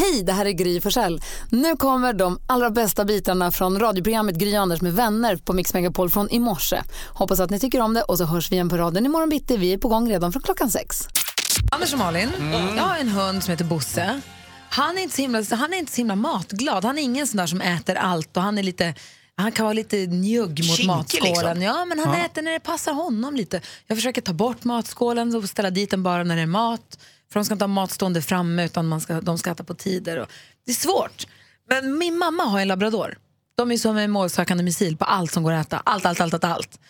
Hej, det här är Gry Forssell. Nu kommer de allra bästa bitarna från radioprogrammet Gry Anders med vänner på Mix Megapol från i morse. Hoppas att ni tycker om det och så hörs vi igen på raden imorgon bitti. Vi är på gång redan från klockan sex. Anders och Malin, jag har en hund som heter Bosse. Han är, inte så himla, han är inte så himla matglad. Han är ingen sån där som äter allt och han är lite han kan vara lite njugg mot Kinkig, matskålen. liksom. Ja, men han äter när det passar honom lite. Jag försöker ta bort matskålen och ställa dit den bara när det är mat. För de ska inte ha mat stående framme utan man ska, de ska äta på tider. Och, det är svårt. Men min mamma har en labrador. De är som en målsökande missil på allt som går att äta. Allt, allt, allt, allt. allt.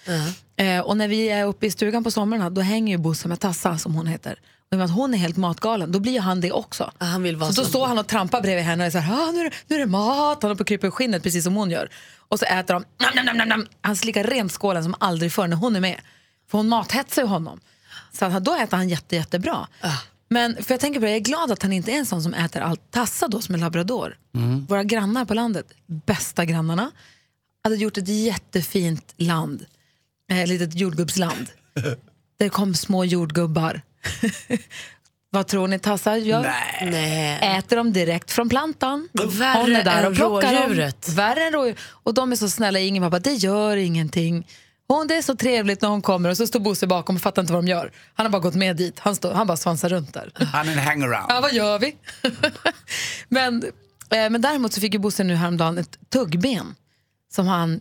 Eh, och när vi är uppe i stugan på somrarna då hänger ju Bosse med Tassa som hon heter. Och i att hon är helt matgalen, då blir han det också. Ja, han vill vara så då står han och trampar bredvid henne och är så här, ah, nu, är det, nu är det mat. Han är på kryper i skinnet precis som hon gör. Och så äter de, nam, nam, nam, nam, han slickar rent skålen som aldrig förr när hon är med. För hon mathetsar ju honom. Så då äter han jätte, jättebra. Men för jag tänker på det, jag är glad att han inte är en sån som äter allt. Tassa då som är labrador. Våra grannar på landet, bästa grannarna, hade gjort ett jättefint land. Eh, Ett litet jordgubbsland. Där kom små jordgubbar. Vad tror ni tassar gör? Nej. Äter dem direkt från plantan. Värre Hon är där och plockar rådjuret. Dem. Värre än rådjur. Och de är så snälla, ingen pappa, det gör ingenting. Hon, det är så trevligt när hon kommer och så står Bosse bakom och fattar inte vad de gör. Han har bara gått med dit, han, står, han bara svansar runt där. Han är en hangaround. Ja, vad gör vi? men, eh, men däremot så fick ju Bosse nu häromdagen ett tuggben som han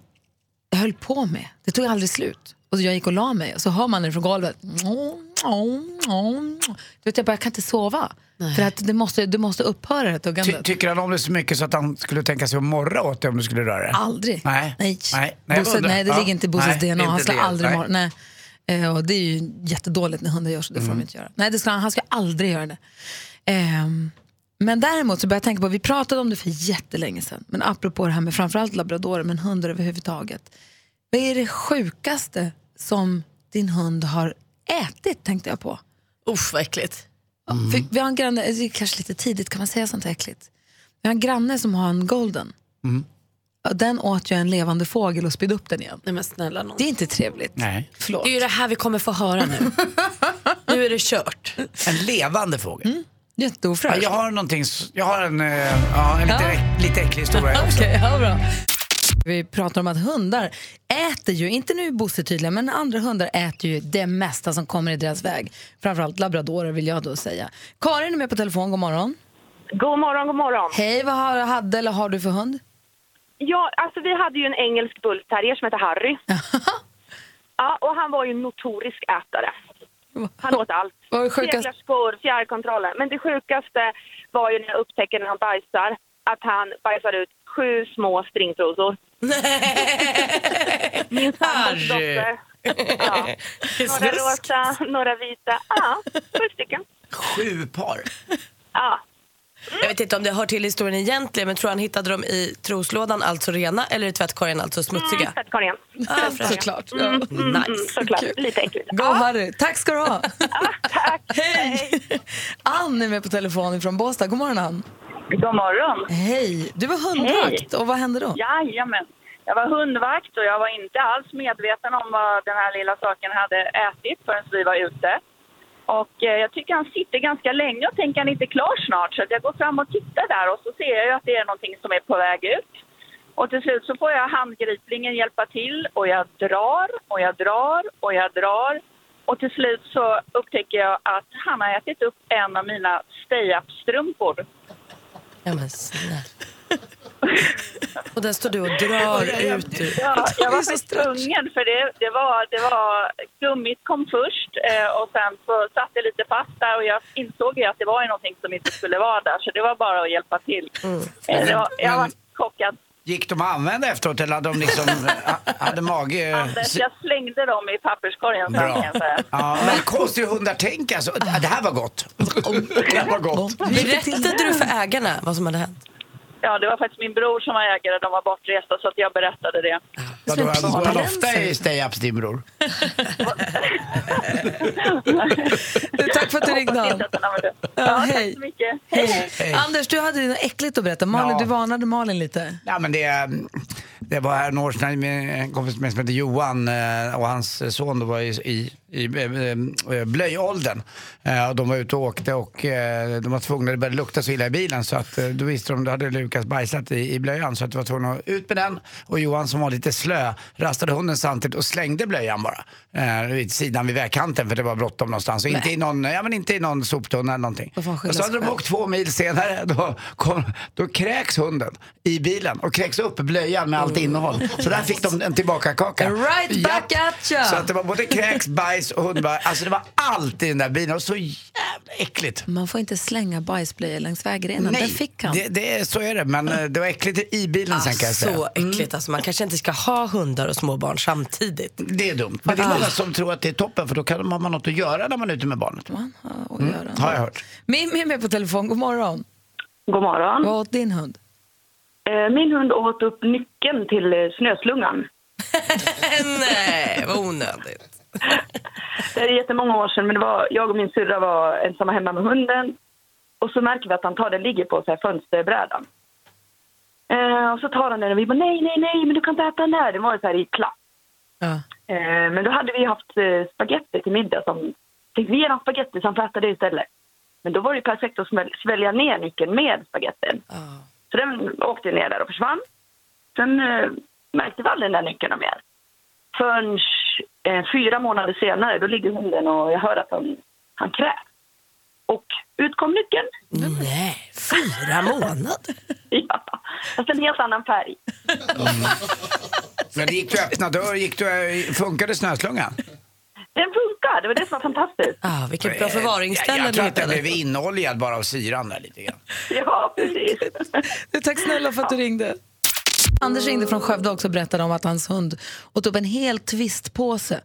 höll på med. Det tog aldrig slut. Och så jag gick och la mig och så hör man det från golvet. Du vet, jag bara, jag kan inte sova. För att det måste, det måste upphöra det här Ty, tuggandet. tycker han om det så mycket så att han skulle tänka sig att morra åt dig om du skulle röra det? Aldrig. Nej. Nej. Nej. Nej, Bosse, nej det Ja. ligger inte i Bosses Nej, DNA. Han skulle aldrig Nej. morra. Nej. Eh, och det är ju jättedåligt när hundar gör så, det får Mm. de inte göra. Nej, det ska, han han ska aldrig göra det. Ehm, men däremot så börjar jag tänka på, vi pratade om det för jättelänge sedan, men apropå det här med framförallt labradorer, men hundar överhuvudtaget. Vad är det sjukaste som din hund har ätit, tänkte jag på. Usch vad äckligt. För vi har en granne, det är kanske lite tidigt, kan man säga sånt här äckligt? Vi har en granne som har en golden. Och Den åt ju en levande fågel och spydde upp den igen. Nej men snälla nån. Det är inte trevligt. Nej. Förlåt. Det är ju det här vi kommer få höra nu. nu är det kört. En levande fågel. Mm. Ja, Jätteofräscht. jag har någonting, jag har en, eh, ja, en lite, Ja. äck- lite äcklig historia också. Okej, ja, bra. Vi pratar om att hundar äter ju, inte nu Bosse tydligen, men andra hundar äter ju det mesta som kommer i deras väg. Framförallt labradorer vill jag då säga. Karin är med på telefon, god morgon. God morgon, god morgon. Hej, vad har, hade eller har du för hund? Ja, alltså vi hade ju en engelsk bullterrier som hette Harry. Ja, och han var ju en notorisk ätare. Han åt allt. Seglarskor, fjärrkontroller. Men det sjukaste var ju när jag upptäcker när han bajsar att han bajsar ut sju små stringtrosor. Dotter. Ja. Några rosa, några vita. Ja, sju stycken. Sju par. Ja. Jag vet inte om det hör till historien egentligen men tror han hittade dem i troslådan, alltså rena, eller i tvättkorgen, alltså smutsiga? Tvättkorgen. Ah. Såklart. Ja. Mm, Nice. såklart. Lite äckligt. Go Harry, tack ska du ha. Tack. Hej! Ann är med på telefon från Båstad. God morgon Ann. God morgon. Hej! Du var hundvakt och vad hände då? Jajamän. Jag var hundvakt och jag var inte alls medveten om vad den här lilla saken hade ätit förrän vi var ute. Och eh, jag tycker han sitter ganska länge och tänker han inte klar snart. Så jag går fram och tittar där och så ser jag att det är någonting som är på väg ut. Och till slut så får jag handgripligen hjälpa till och jag drar och jag drar och jag drar. Och till slut så upptäcker jag att han har ätit upp en av mina stay-up-strumpor. Ja, men snälla. Och där står du och drar ut ur... Ja, jag var faktiskt tvungen för det, det, var, det var, gummit kom först eh, och sen så satt det lite fast där och jag insåg ju att det var ju någonting som inte skulle vara där så det var bara att hjälpa till. Eh, det var, jag var chockad. Gick de att använda efteråt eller hade de liksom, hade mage... Anders, jag slängde dem i papperskorgen sen Bra. kan jag säga. Ja, men konstigt hur hundar tänker alltså. Det här var gott. Det här var gott. Berättade du för ägarna vad som hade hänt? Ja, det var faktiskt min bror som var ägare, de var bortresta så att jag berättade det. Vadå, går han parenser. ofta i stay-ups din bror? Tack för att du ringde. Ja, hej. tack så mycket. Hej, hej. Hej. Anders, du hade något äckligt att berätta. Malin, Ja. du varnade Malin lite. Ja, men det, det var här några år sedan med en kompis med som heter Johan eh, och hans son då var i, i i eh, eh, blöjåldern. De var ute och åkte och de var tvungna, det började lukta så illa i bilen så att då visste de, då hade Lukas bajsat i, i blöjan så att de var tvungna att ut med den. Och Johan som var lite slö rastade hunden samtidigt och slängde blöjan bara. Vid sidan vid vägkanten för det var bråttom någonstans. Och inte i någon, ja, men inte i någon soptunna eller någonting. Och så hade de åkt två mil senare, då, kom, då kräks hunden i bilen och kräks upp blöjan med allt innehåll. Så där fick de en tillbaka-kaka. Right back Japp. at ya. Så att det var både kräks, bajs och hundbajs. Alltså det var allt i den där bilen. Och så jävla äckligt. Man får inte slänga bajsblöjor längs vägrenen. Det fick han. det, det, så är det. Men eh, det var äckligt i bilen sen kan jag säga. Så äckligt. Alltså, man kanske inte ska ha hundar och små barn samtidigt. Det är dumt. Men det är många som tror att det är toppen för då kan man ha något att göra när man är ute med barnet. Man har att göra. Har jag hört. Mimmi är med på telefon. God morgon. God morgon. Vad åt din hund? Eh, Min hund åt upp nyckeln till eh, snöslungan. Nej, vad onödigt. Det är jättemånga år sedan, men det var, jag och min syrra var ensamma hemma med hunden. Och så märker vi att han tar den, ligger på så här fönsterbrädan. Eh, och så tar han den och vi bara nej, nej, nej, men du kan inte äta den där. Den var ju så här i klapp. Ja. Eh, men då hade vi haft eh, spagetti till middag som... Tänkte vi ger honom spagetti så han får äta det istället. Men då var det perfekt att svälja ner nyckeln med spagettin. Så den åkte ner där och försvann. Sen eh, märkte vi aldrig den där nyckeln mer. Förrän eh, fyra månader senare, då ligger hunden och jag hör att han, han kräks. Och ut kom nyckeln. Nej, fyra månader. Ja, fast en helt annan färg. Men det gick du öppna dörr, gick du, eh, funkade snöslungan? Den funkar, det var det som var fantastiskt. Ah, vilket bra förvaringsställe jag, jag tror att den hittade. blev inoljad bara av syran där lite grann. Ja, precis. Du, tack snälla för att du ringde. Anders ringde från Skövde också och berättade om att hans hund åt upp en hel twistpåse.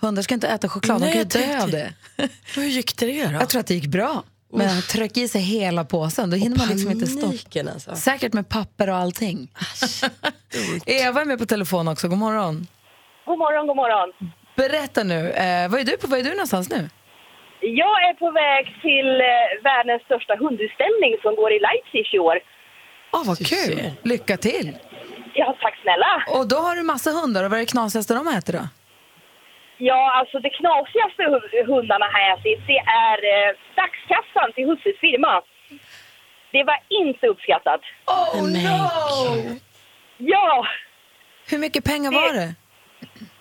Hundar ska inte äta choklad, de Nej, kan ju jag dö av det. Hur gick det då? Jag tror att det gick bra. Men han tryck i sig hela påsen, då hinner man liksom inte stoppa. Paniken alltså. Säkert med papper och allting. Eva är med på telefon också, god morgon. God morgon, god morgon. Berätta nu, eh, var, är du på, var är du någonstans nu? Jag är på väg till eh, världens största hundutställning som går i Leipzig i år. Åh, vad kul! Lycka till! Ja, tack snälla. Och då har du massa hundar, och vad är det knasigaste de äter då? Ja, alltså det knasigaste hu- hundarna här jag sett, det är eh, dagskassan till husses firma. Det var inte uppskattat. Oh no! Ja, Hur mycket pengar var det?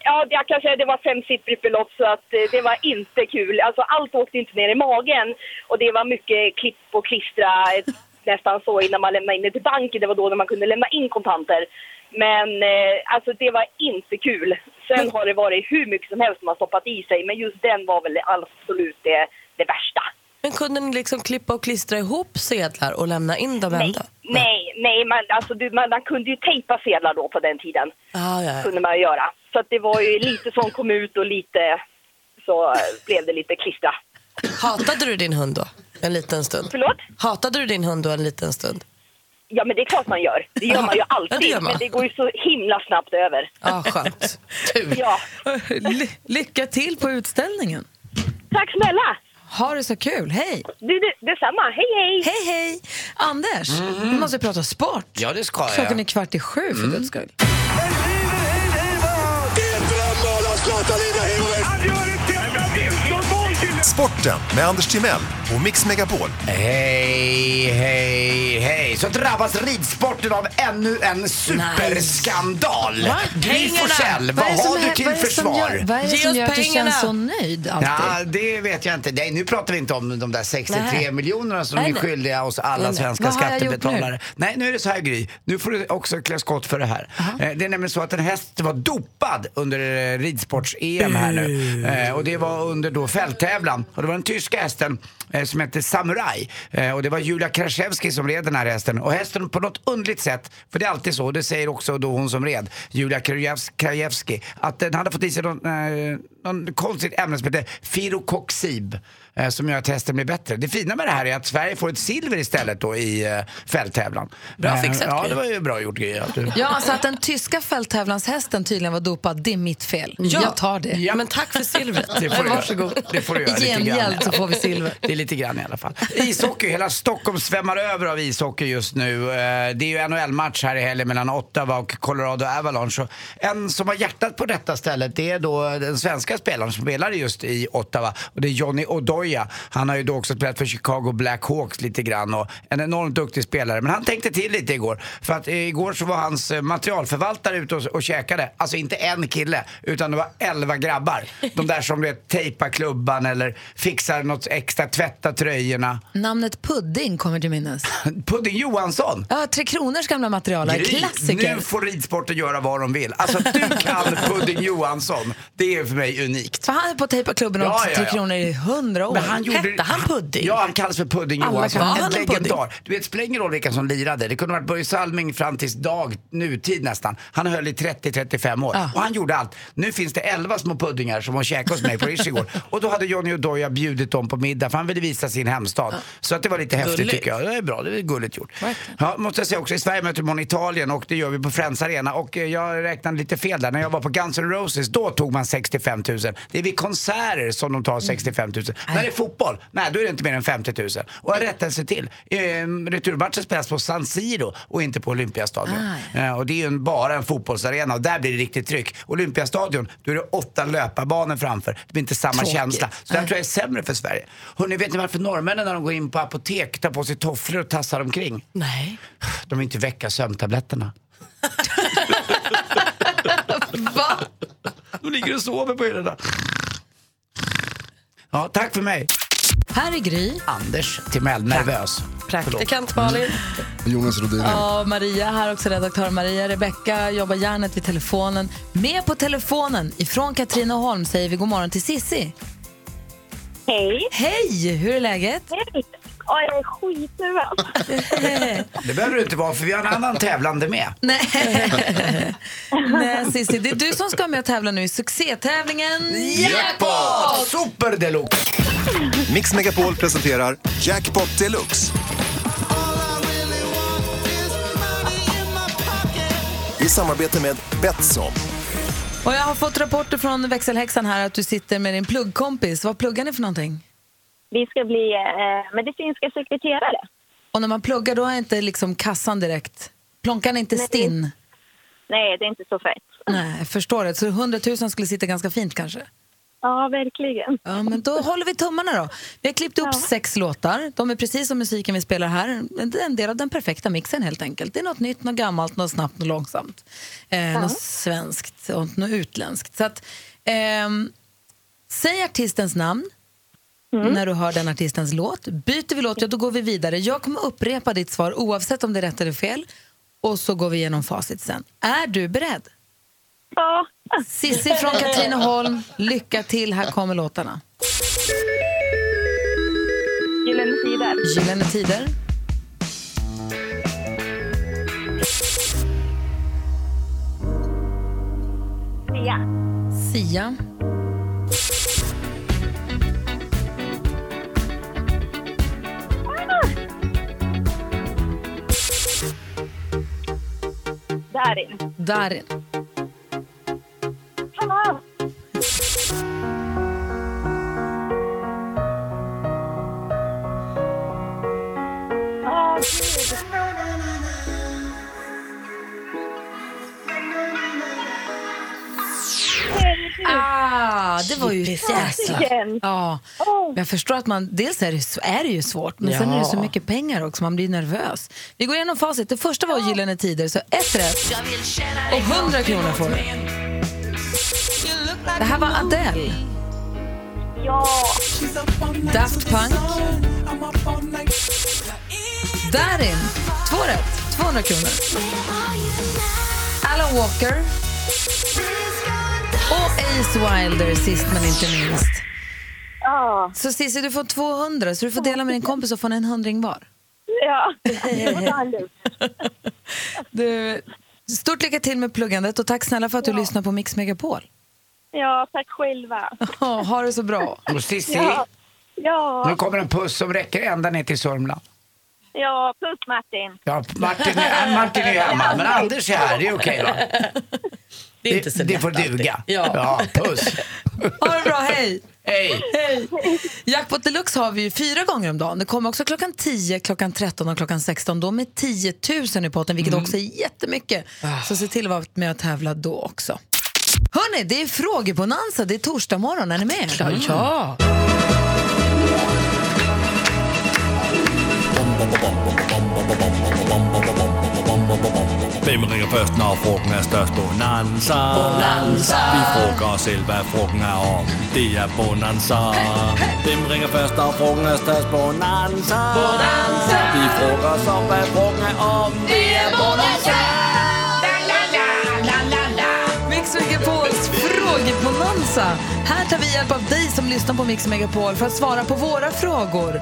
Ja jag kan säga att det var femsiffrigt belopp så att eh, det var inte kul. Alltså allt åkte inte ner i magen och det var mycket klipp och klistra eh, nästan så innan man lämnade in det till banken. Det var då när man kunde lämna in kontanter. Men eh, alltså det var inte kul. Sen har det varit hur mycket som helst har stoppat i sig men just den var väl absolut det, det värsta. Men kunde ni liksom klippa och klistra ihop sedlar och lämna in dem Nej, ändå? nej, nej man, alltså, du, man, man kunde ju tejpa sedlar då på den tiden. Ah, ja, ja. kunde man göra. Så att det var ju lite som kom ut och lite så blev det lite klistra. Hatade du din hund då? En liten stund? Förlåt? Hatade du din hund då en liten stund? Ja men det är klart man gör. Det gör man ju Ja, alltid. det gör man. Men det går ju så himla snabbt över. Ja, skönt. Tur. Ja. Ly- lycka till på utställningen! Tack snälla! Ha det så kul, hej! Du, du, detsamma. Hej hej! Hej hej! Anders, vi måste prata sport. Ja, det ska Klockan är jag. kvart i sju för guds skull. Sporten med Anders Timell och Mix Megapol. Hej, hej, hej. Så drabbas ridsporten av ännu en superskandal. Gry. Forssell, vad har du till försvar? Gör, vad är det som gör att du känns så nöjd alltid? Ja, det vet jag inte. Nej, nu pratar vi inte om de där 63 Nej. miljonerna som Nej, är skyldiga oss alla svenska skattebetalare. Nej, nu är det så här Gry. Nu får du också klä skott för det här. Eh, Det är nämligen så att en häst var dopad under eh, ridsports-EM här nu. Eh, Och det var under då fälttävlan. Och det var den tyska hästen eh, som hette Samurai. Eh, Och det var Julia Kraszewski som red den här hästen. Och hästen på något underligt sätt, för det är alltid så, och det säger också då hon som red, Julia Krajewski- att den hade fått i sig någon, eh, någon konstigt ämne som hette firokoxib eh, som gör att hästen blir bättre. Det fina med det här är att Sverige får ett silver istället då i eh, fälttävlan. Bra Eh, fixat, Ja, det var ju bra gjort Gry. Ja, så att den tyska fälttävlanshästen tydligen var dopad, det är mitt fel. Jag tar det. Ja. Men tack för silvret. Det får du Varsågod. göra. Det får du göra I lite grann. gengäld så får vi silver. Det är lite grann i alla fall. Ishockey, hela Stockholm svämmar över av ishockey just nu. Eh, Det är ju NHL-match här i helgen mellan Ottawa och Colorado Avalanche. Och En som har hjärtat på detta stället det är då den svenska spelaren som spelar just i Ottawa. Och det är Johnny Odoja. Han har ju då också spelat för Chicago Blackhawks lite grann och en enormt duktig spelare. Men han tänkte till lite igår. För att igår så var hans eh, materialförvaltare ute och, och käkade. Alltså inte en kille, utan det var elva grabbar. De där som vet, tejpar klubban eller fixar något extra, tvättar tröjorna. Namnet Pudding kommer till minnes. Pudding Johansson. Ja, Tre Kronors gamla material, Gry, klassiker. Nu får ridsporten göra vad de vill. Alltså du kan Pudding Johansson, det är för mig unikt. För han är på tejpa klubben och Ja, ja, Tre ja. Kronor i hundra år. Men han gjorde, Hette han Pudding? Ja, han kallas för Pudding Alla Johansson. Var En legendar. Du vet, spelar ingen roll vilka som lirade. Det kunde varit Börje Salming fram tills dag, nutid nästan. Han höll i 30-35 år. Ja. Och han gjorde allt. Nu finns det 11 små puddingar som har käkat hos mig på Rish igår. Och då hade Johnny Odoja bjudit dem på middag för han ville visa sin hemstad. Så att det var lite häftigt Gulligt. tycker jag. Det är bra, det är gulligt gjort. Ja, måste jag säga också, i Sverige möter man Italien och det gör vi på Friends Arena. Och eh, jag räknade lite fel där. När jag var på Guns N' Roses, då tog man 65 000. Det är vid konserter som de tar 65 000. När det är fotboll, nej då är det inte mer än 50 000. Och en rättelse till. Eh, returmatchen spelas på San Siro och inte på Olympiastadion. Eh, och det är ju en, bara en fotbollsarena och där blir det riktigt tryck. Olympiastadion, då är det åtta löparbanor framför. Det blir inte samma Tråkigt. känsla. Så det tror jag är sämre för Sverige. Hörrni, vet ni varför norrmännen när de går in på apotek tar på sig tofflor och tassar omkring? Nej. De vill inte väcka sömntabletterna. Va? De ligger och sover på hyllorna. Ja, tack för mig. Här är Gry. Anders Timell, nervös. Praktikant Malin. Jonas Rodin. Ja, Maria här också, redaktör Maria. Rebecka jobbar järnet vid telefonen. Med på telefonen ifrån Katrineholm säger vi god morgon till Sissi. Hej. Hej, hur är läget? Hej. Ja, jag är skitnervös. Det behöver du inte vara för vi har en annan tävlande med. Nej. Nej, Cissi, det är du som ska med och tävla nu i succétävlingen Jackpot! Super deluxe! Mix Megapol presenterar Jackpot Deluxe. I samarbete med Betsson. Och jag har fått rapporter från växelhäxan här att du sitter med din pluggkompis. Vad pluggar ni för någonting? Vi ska bli eh, medicinska sekreterare. Och när man pluggar då är inte liksom kassan direkt, plonkar ni inte stinn? Nej, det är inte så fett. Nej, jag förstår det. Så 100 000 skulle sitta ganska fint kanske? Ja, verkligen. Ja, men då håller vi tummarna då. Vi har klippt upp sex låtar. De är precis som musiken vi spelar här. En- del av den perfekta mixen helt enkelt. Det är något nytt, något gammalt, något snabbt, något långsamt. Eh, Något svenskt och något utländskt. Så att, ehm, säg artistens namn när du hör den artistens låt. Byter vi låt, ja då går vi vidare. Jag kommer upprepa ditt svar oavsett om det är rätt eller fel. Och så går vi igenom facit sen. Är du beredd? Ja. Sissi från Katrineholm, lycka till. Här kommer låtarna. Gyllene Tider. Gyllene Tider. Sia. Sia. Darin. Darin. Ah. Ah, det var ju jäkla... Ja, men jag förstår att man... Dels är det, är det ju svårt, men sen är det så mycket pengar också, man blir nervös. Vi går igenom facit. Det första var Gyllene Tider, så ett rätt. Och 100 kronor får du. Det här var Adele. Ja. Daft Punk. Darin. Två rätt. 200 kronor. Alan Walker. Och Ace Wilder sist men inte minst. Ja. Så Cissi, du får 200 så du får dela med din kompis och få en hundring var. Ja. Det var. Du, stort lycka till med pluggandet och tack snälla för att du lyssnar på Mix Megapol. Ja, tack själva. Oh, ha det så bra. Och Cissi, Ja. Ja, Nu kommer en puss som räcker ända ner till Sörmland. Ja, puss Martin. Ja, Martin är, Martin är hemma, men Anders är här. Det är okej va? Det är inte så det, det lätt får alltid. duga. Ja. ja, puss. Ha det bra, hej! Hej. Hej! Jackpot Deluxe har vi ju fyra gånger om dagen. Det kommer också klockan 10, klockan 13 och klockan 16. Då med 10 000 i potten, vilket också är jättemycket. Så se till att vara med och tävla då också. Hörni, det är frågebonanza. Det är torsdag morgon. Är ni med? Ja. Hvem ringer først, når frugten er størst? Bonanza. Bonanza. Vi frågar os selv, hvad frugten er om. Det er Bonanza. Hvem ringer først, når frugten er størst? Bonanza. Bonanza. Vi frågar os om, hvad frugten er om. Det er Bonanza. Mix Megapols frågebonanza. Här tar vi hjälp av dig som lyssnar på Mix Megapol för att svara på våra frågor.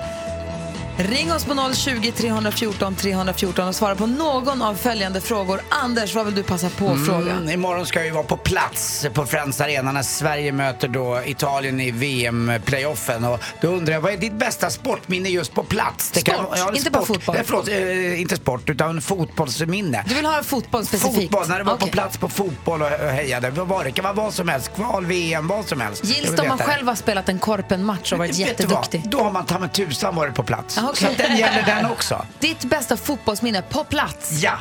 Ring oss på 020 314 314 och svara på någon av följande frågor. Anders, vad vill du passa på att fråga? Mm, imorgon ska vi vara på plats på Friends Arena när Sverige möter då Italien i VM-playoffen. Och då undrar jag, vad är ditt bästa sportminne just på plats? Det Sport, inte bara fotboll. Nej, förlåt, eh, inte sport, utan fotbollsminne. Du vill ha fotboll specifikt? Fotboll, när du var på Okej. plats på fotboll och, och hejade. Vad var det? Kan vara vad som helst. Kval, VM, vad som helst. Gills det om man själv har spelat en korpen-match och varit du vad? jätteduktig? Då har man ta med tusan varit på plats. Ah, okej. Så den gäller den också. Ditt bästa fotbollsminne på plats? Ja.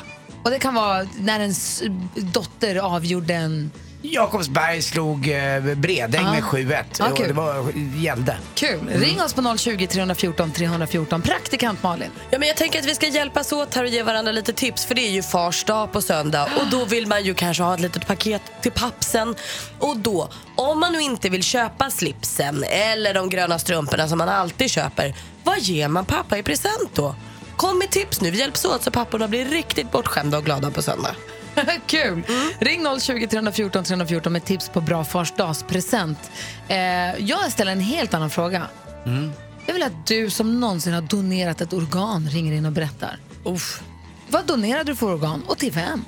Och det kan vara när ens dotter avgjorde en... Jakobsberg slog eh, Bredäng Ah. med 7-1. Ah, och det var, gällde. Kul. Ring oss på 020 314 314. Praktikant Malin. Ja, men jag tänker att vi ska hjälpas åt här och ge varandra lite tips för det är ju fars dag på söndag och då vill man ju kanske ha ett litet paket till pappsen. Och då, om man nu inte vill köpa slipsen eller de gröna strumporna som man alltid köper, vad ger man pappa i present då? Kom med tips nu, vi hjälps åt så papporna blir riktigt bortskämda och glada på söndag. Kul! Ring 020 314 314 med tips på bra farsdagspresent. Eh, jag ställer en helt annan fråga. Jag vill att du som någonsin har donerat ett organ ringer in och berättar. Uff. Vad donerade du för organ och till vem?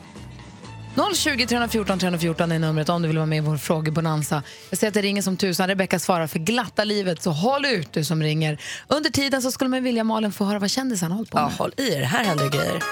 020 314 314 är numret om du vill vara med i vår frågebonanza. Jag ser att det ringer som tusan. Rebecka svarar för glatta livet, så håll ut du som ringer. Under tiden så skulle man vilja Malin få höra vad kändisarna håller på med. Ja, håll i er, här händer grejer.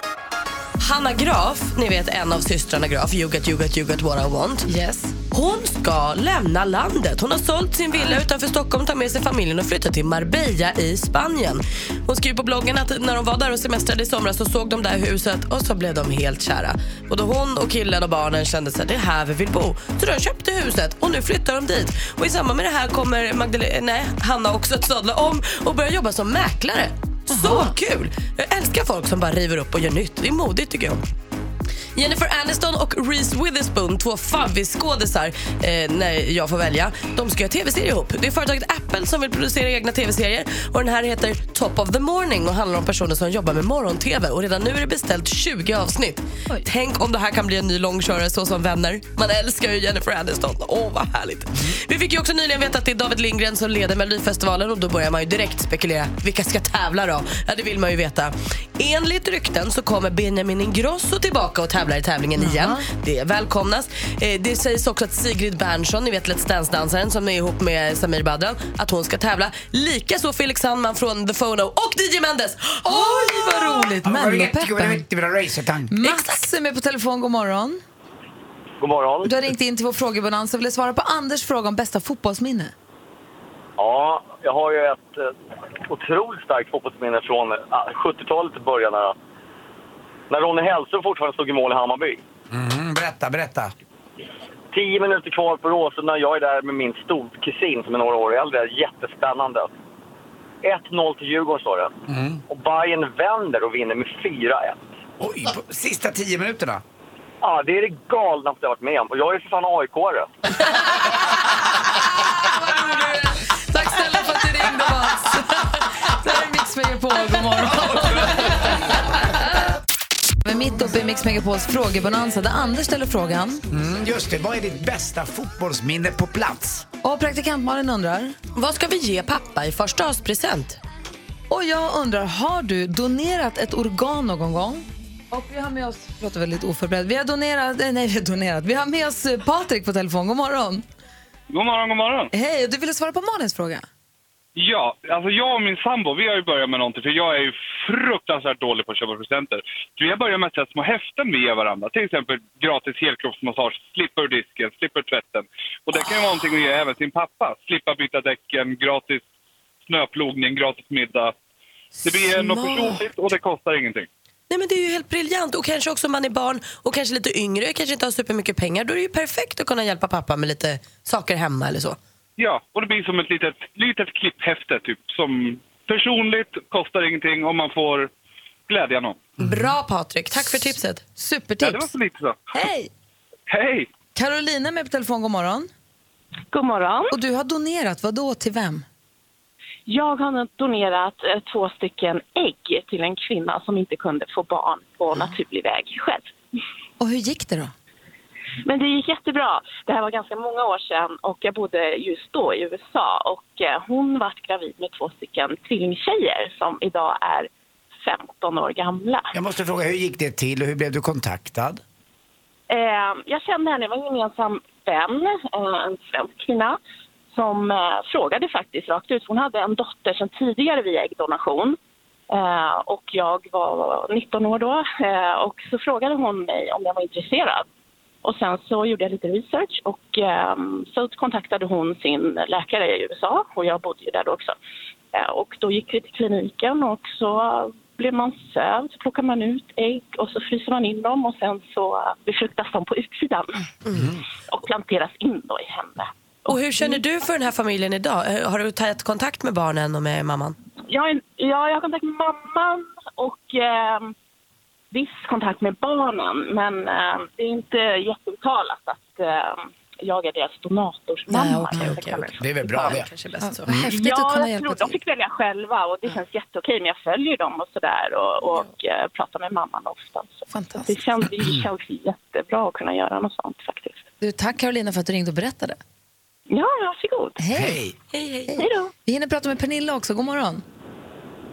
Hanna Graf, ni vet en av systrarna Graf, You got, you got, you got what I want. Yes. Hon ska lämna landet. Hon har sålt sin villa utanför Stockholm, tar med sig familjen och flyttar till Marbella i Spanien. Hon skriver på bloggen att när de var där och semestrade i somras så såg de det här huset och så blev de helt kära. Både hon och killen och barnen kände att det är här vi vill bo. Så de köpte huset och nu flyttar de dit. Och i samband med det här kommer Magdalena, nej, Hanna också att sadla om och börja jobba som mäklare. Så kul! Jag älskar folk som bara river upp och gör nytt. Det är modigt tycker jag. Jennifer Aniston och Reese Witherspoon, två favvisskådisar eh, när jag får välja. De ska göra tv-serie ihop. Det är företaget Apple som vill producera egna tv-serier. Och Den här heter Top of the Morning och handlar om personer som jobbar med morgon-tv. Och Redan nu är det beställt 20 avsnitt. Tänk om det här kan bli en ny långkörare så som Vänner. Man älskar ju Jennifer Aniston. Åh, vad härligt. Vi fick ju också nyligen veta att det är David Lindgren som leder Melodifestivalen och då börjar man ju direkt spekulera. Vilka ska tävla då? Ja, det vill man ju veta. Enligt rykten så kommer Benjamin Ingrosso tillbaka och tävlar i tävlingen igen. Det välkomnas. Eh, det sägs också att Sigrid Bernson, ni vet Let's Dance-dansaren som är ihop med Samir Badran, att hon ska tävla. Likaså Felix Sandman från The Phono och DJ Mendes. Oj, vad roligt! Mellopeppen. Mats är med på telefon. God morgon. God morgon. Du har ringt in till vår frågebonanza och ville svara på Anders fråga om bästa fotbollsminne. Ja, jag har ju ett eh, otroligt starkt fotbollsminne från ah, 70-talet i början. När, när Ronny Hellström fortfarande stod i mål i Hammarby. Mm, berätta, berätta. Tio minuter kvar på Råsunda. Jag är där med min storkusin som är några år äldre. Jättespännande. 1-0 till Djurgården står det. Och Bayern vänder och vinner med 4-1. Oj, på sista tio minuterna. Ja, det är det galnaste jag varit med om. Och jag är för fan AIK-are. Tack snälla för att du ringde, Mats. Det här är Mix Megapol. God morgon. Är mitt uppe i Mix Megapols frågebonanza där Anders ställer frågan. Mm, just det, vad är ditt bästa fotbollsminne på plats? Och praktikant Malin undrar. Vad ska vi ge pappa i förstaårspresent? Och jag undrar, har du donerat ett organ någon gång? Och vi har med oss, låter väldigt oförberedd, vi har donerat, eh, nej vi har donerat, vi har med oss eh, Patrik på telefon, god morgon. God morgon, god morgon. Hej, och du ville svara på Malins fråga? Ja, alltså jag och min sambo, vi har ju börjat med någonting, för jag är ju fruktansvärt dålig på att köpa presenter. Så vi har börjat med att sätta små häften vi ger varandra. Till exempel gratis helkroppsmassage, slippa ur disken, slippa ur tvätten. Och det kan ju vara någonting att ge även sin pappa. Slippa byta däcken, gratis snöplogning, gratis middag. Det blir något Smart. personligt och det kostar ingenting. Nej men det är ju helt briljant och kanske också om man är barn och kanske lite yngre, kanske inte har supermycket pengar, då är det ju perfekt att kunna hjälpa pappa med lite saker hemma eller så. Ja, och det blir som ett litet, litet klipphäfte typ. Som personligt, kostar ingenting och man får glädja någon. Bra Patrik, tack för tipset. Supertips. Ja, det var så lite så. Hej! Hej! Carolina med på telefon, god morgon. God morgon. Och du har donerat, vad då till vem? Jag har donerat eh, två stycken ägg till en kvinna som inte kunde få barn på naturlig väg själv. Och hur gick det då? Men det gick jättebra. Det här var ganska många år sedan och jag bodde just då i USA och eh, hon var gravid med två stycken tvillingtjejer som idag är 15 år gamla. Jag måste fråga, hur gick det till och hur blev du kontaktad? Eh, jag kände henne, det var en gemensam vän, eh, en svensk kvinna, som eh, frågade faktiskt rakt ut. Hon hade en dotter sedan tidigare via äggdonation. Eh, och jag var 19 år då. Eh, och så frågade hon mig om jag var intresserad. Och sen så gjorde jag lite research och eh, så kontaktade hon sin läkare i USA och jag bodde ju där då också. Eh, och då gick vi till kliniken och så blev man sövd, så plockar man ut ägg och så fryser man in dem och sen så befruktas de på utsidan och planteras in då i henne. Och hur känner du för den här familjen idag? Eh, Har du tagit kontakt med barnen och med mamman? Jag, ja, jag har kontakt med mamman och eh, viss kontakt med barnen men eh, det är inte jätteuttalat att eh, jag är deras donatorsmamma. Nej, okej, okej, okej. Det är väl bra det. Kanske bäst så. Vad häftigt att Ja, kunna jag hjälpa tror, de till. fick välja själva och det känns jätteokej. Men jag följer dem och sådär och, och eh, pratar med mamman ofta. Så Fantastiskt. det känns, det känns jättebra att kunna göra något sånt faktiskt. Du, tack Carolina för att du ringde och berättade. Ja, varsågod. Hej. Hej! Hej, hej. Hej då. Vi hinner prata med Pernilla också, god morgon.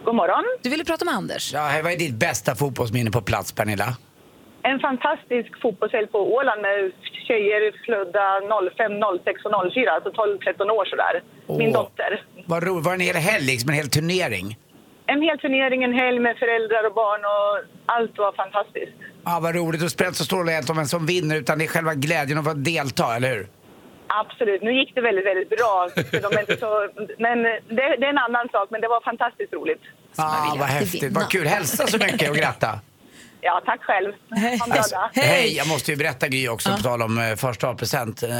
God morgon. Du ville prata med Anders. Ja, vad är ditt bästa fotbollsminne på plats, Pernilla? En fantastisk fotbollshelg på Åland med tjejer födda 05, 06 och 04, alltså 12-13 år sådär. Min Åh. dotter. Vad ro, var det en hel helg, liksom en hel turnering? En hel turnering, en helg med föräldrar och barn och allt var fantastiskt. Ja, vad roligt. Och spelar inte så stor roll egentligen om vem som vinner, utan det är själva glädjen av att delta, eller hur? Absolut. Nu gick det väldigt, väldigt bra. För de är inte så, men det, det är en annan sak, men det var fantastiskt roligt. Ja, vad häftigt. Vad kul. Hälsa så mycket och gratta. Ja, tack själv. Bra dag. Hej! Jag måste ju berätta Gry också på tal om eh, första present. Eh,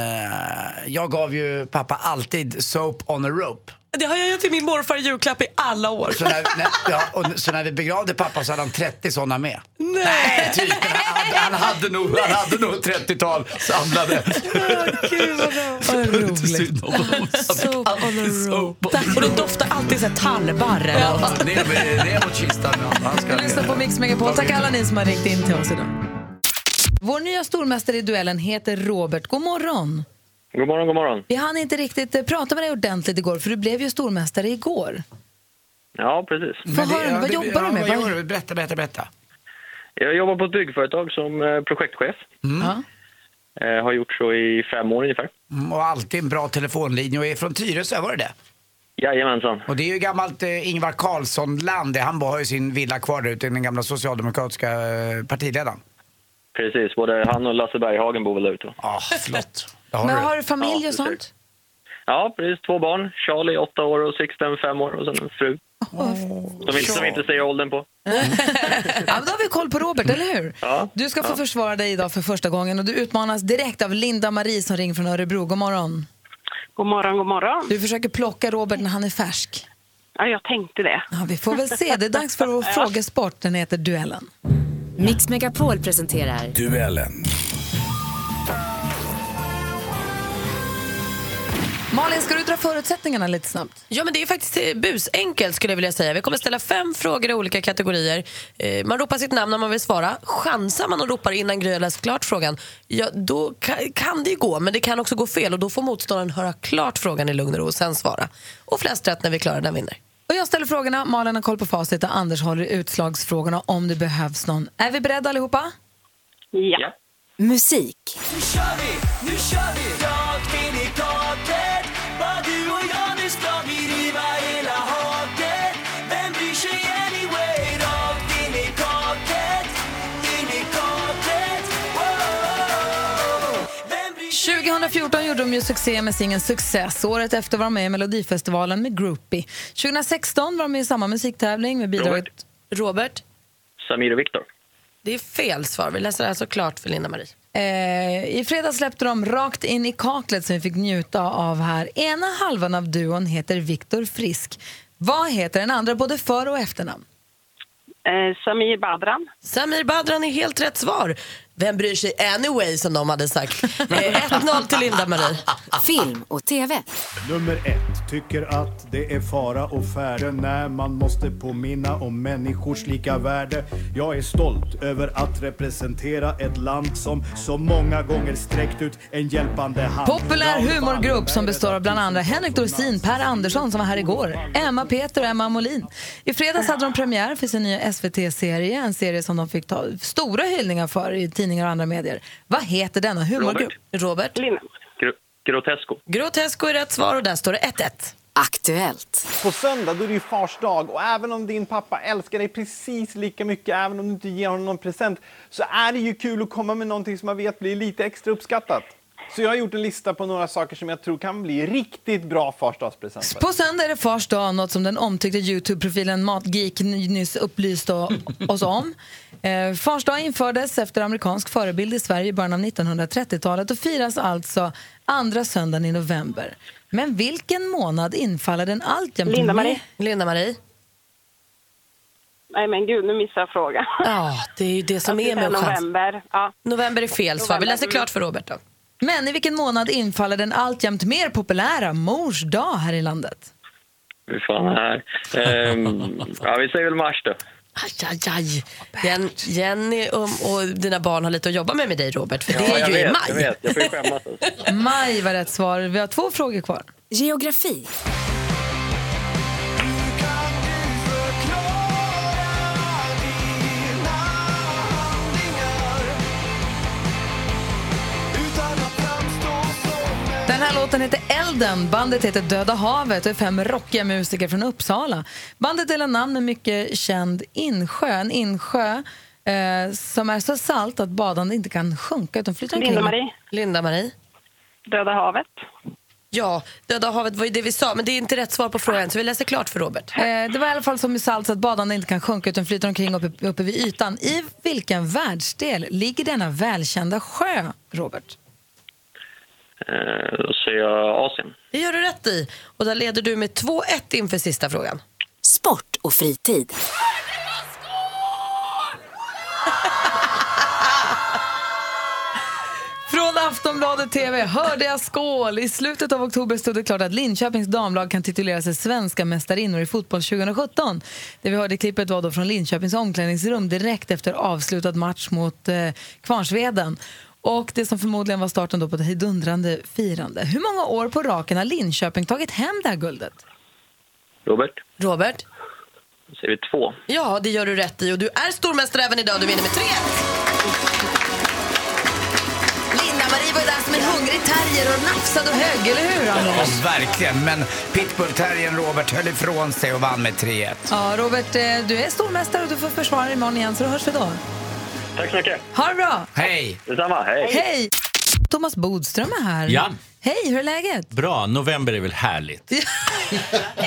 jag gav ju pappa alltid soap on a rope. Det har jag gett till min morfar i julklapp i alla år. Så när, när, ja, och, så när vi begravde pappa så hade han 30 sådana med. Nej! Typ, han, hade- han, hade nog, han hade nog ett 30-tal samlade. Gud vad bra. Vad roligt. Soap on a rope. Och de doftar alltid så här tallbarr eller Ja, något. ner, mot kistan. Lyssnar på Mix Megapol. Tack alla ni som har ringt in till oss idag. Vår nya stormästare i duellen heter Robert. God morgon. God morgon, god morgon. Vi hann inte riktigt eh, prata med dig ordentligt igår, för du blev ju stormästare igår. Ja, precis. Få höra, vad jobbar du med? Vad Vad- gör du? Berätta, berätta, berätta. Jag jobbar på ett byggföretag som eh, projektchef. Ja. Eh, Har gjort så i fem år ungefär. Mm, Och alltid en bra telefonlinje och är från Tyresö, var det det? Jajamensan. Och det är ju gammalt eh, Ingvar Carlsson-land. Han har ju sin villa kvar där ute, den gamla socialdemokratiska eh, partiledaren. Precis, både han och Lasse Berghagen bor väl där ute. Ja, flott. Men har du familj Ja, och sånt? Ja, precis. Två barn. Charlie, åtta år och Sixten, fem år. Och sen en fru. Som inte, som inte säger åldern på. Ja, men då har vi koll på Robert, eller hur? Ja. Du ska få ja. försvara dig idag för första gången och du utmanas direkt av Linda Marie som ringer från Örebro. God morgon. God morgon, god morgon. Du försöker plocka Robert när han är färsk. Ja, jag tänkte det. Ja, vi får väl se. Det är dags för vår frågesport. Den heter Duellen. Mix Megapol presenterar Duellen. Malin, ska du dra förutsättningarna lite snabbt? Ja, men det är faktiskt eh, busenkelt skulle jag vilja säga. Vi kommer ställa fem frågor i olika kategorier. Eh, man ropar sitt namn när man vill svara. Chansar man och ropar innan Gry har läst klart frågan, ja, då kan, det ju gå, men det kan också gå fel och då får motståndaren höra klart frågan i lugn och ro och sen svara. Och flest rätt när vi är klara, den vinner. Och jag ställer frågorna, Malin har koll på facit och Anders håller utslagsfrågorna om det behövs någon. Är vi beredda allihopa? Ja. musik. Nu kör vi, nu kör vi! 2014 gjorde de ju succé med singeln Success. Året efter var de med i Melodifestivalen med Groupie. 2016 var de med i samma musiktävling med bidraget... Robert? Samir och Viktor. Det är fel svar. Vi läser det här såklart för Linda-Marie. Eh, I fredags släppte de Rakt in i kaklet som vi fick njuta av här. Ena halvan av duon heter Viktor Frisk. Vad heter den andra, både för och efternamn? Eh, Samir Badran. Samir Badran är helt rätt svar. Vem bryr sig anyway, som de hade sagt. Eh, 1-0 till Linda-Marie. Film och TV. Nummer ett tycker att det är fara och färde när man måste påminna om människors lika värde. Jag är stolt över att representera ett land som så många gånger sträckt ut en hjälpande hand. Populär humorgrupp som består av bland andra Henrik Dorsin, Per Andersson som var här igår, Emma Peter och Emma Molin. I fredags hade de premiär för sin nya SVT-serie, en serie som de fick ta stora hyllningar för i tidningar och andra medier. Vad heter denna humorgrupp? Robert? Gro- Grotesco. Grotesco är rätt svar och där står det 1-1. Aktuellt. På söndag då är det ju fars dag och även om din pappa älskar dig precis lika mycket, även om du inte ger honom någon present, så är det ju kul att komma med någonting som man vet blir lite extra uppskattat. Så jag har gjort en lista på några saker som jag tror kan bli riktigt bra farsdagspresenter. På söndag är det fars dag, något som den omtyckta Youtube-profilen Matgeek ny- nyss upplyste oss om. Eh, fars dag infördes efter amerikansk förebild i Sverige i början av 1930-talet och firas alltså andra söndagen i november. Men vilken månad infaller den alltjämt Linda-Marie. Linda-Marie? Nej men gud, nu missade jag frågan. Ja, det är ju det som Jag är med november. Ja. November är fel svar. Vi läser klart för Robert då. Men i vilken månad infaller den alltjämt mer populära Mors dag här i landet? Hur fan är det här? Ehm, ja, vi säger väl mars då. Aj, aj, aj. Jen, Jenny och, och dina barn har lite att jobba med med dig, Robert, för det Ja, är ju i vet, maj. Jag vet, jag får ju skämmas. Alltså. Maj var rätt svar. Vi har två frågor kvar. Geografi. Här låten heter Elden, bandet heter Döda havet och är fem rockiga musiker från Uppsala. Bandet delar namn med mycket känd insjö, en insjö eh, som är så salt att badande inte kan sjunka utan flyter omkring. Linda-Marie. Linda-Marie? Döda havet. Ja, Döda havet var ju det vi sa, men det är inte rätt svar på frågan, så vi läser klart för Robert. Eh, det var i alla fall som i salt så att badande inte kan sjunka utan flyter omkring uppe, uppe vid ytan. I vilken världsdel ligger denna välkända sjö, Robert? Eh, då säger jag Asien. Det gör du rätt i. Och där leder du med 2-1 inför sista frågan. Sport och fritid. Från Aftonbladet TV hörde jag skål. I slutet av oktober stod det klart att Linköpings damlag kan titulera sig svenska mästarinnor i fotboll 2017. Det vi hörde i klippet var då från Linköpings omklädningsrum direkt efter avslutad match mot eh, Kvarnsveden. Och det som förmodligen var starten då på ett hejdundrande firande. Hur många år på raken har Linköping tagit hem det här guldet? Robert? Robert? Då säger vi två. Ja, det gör du rätt i. Och du är stormästare även idag. Du vinner med 3 Linda-Marie var ju där som en hungrig terrier och nafsade och högg, eller hur Ja, Anders? verkligen. Men pitbullterriern Robert höll ifrån sig och vann med 3-1. Ja, Robert, eh, du är stormästare och du får försvara dig imorgon igen så då hörs vi då. Tack så mycket. Ha det bra! Hej! Detsamma. Hej. Hej! Thomas Bodström är här. Ja. Hej, hur är läget? Bra, november är väl härligt.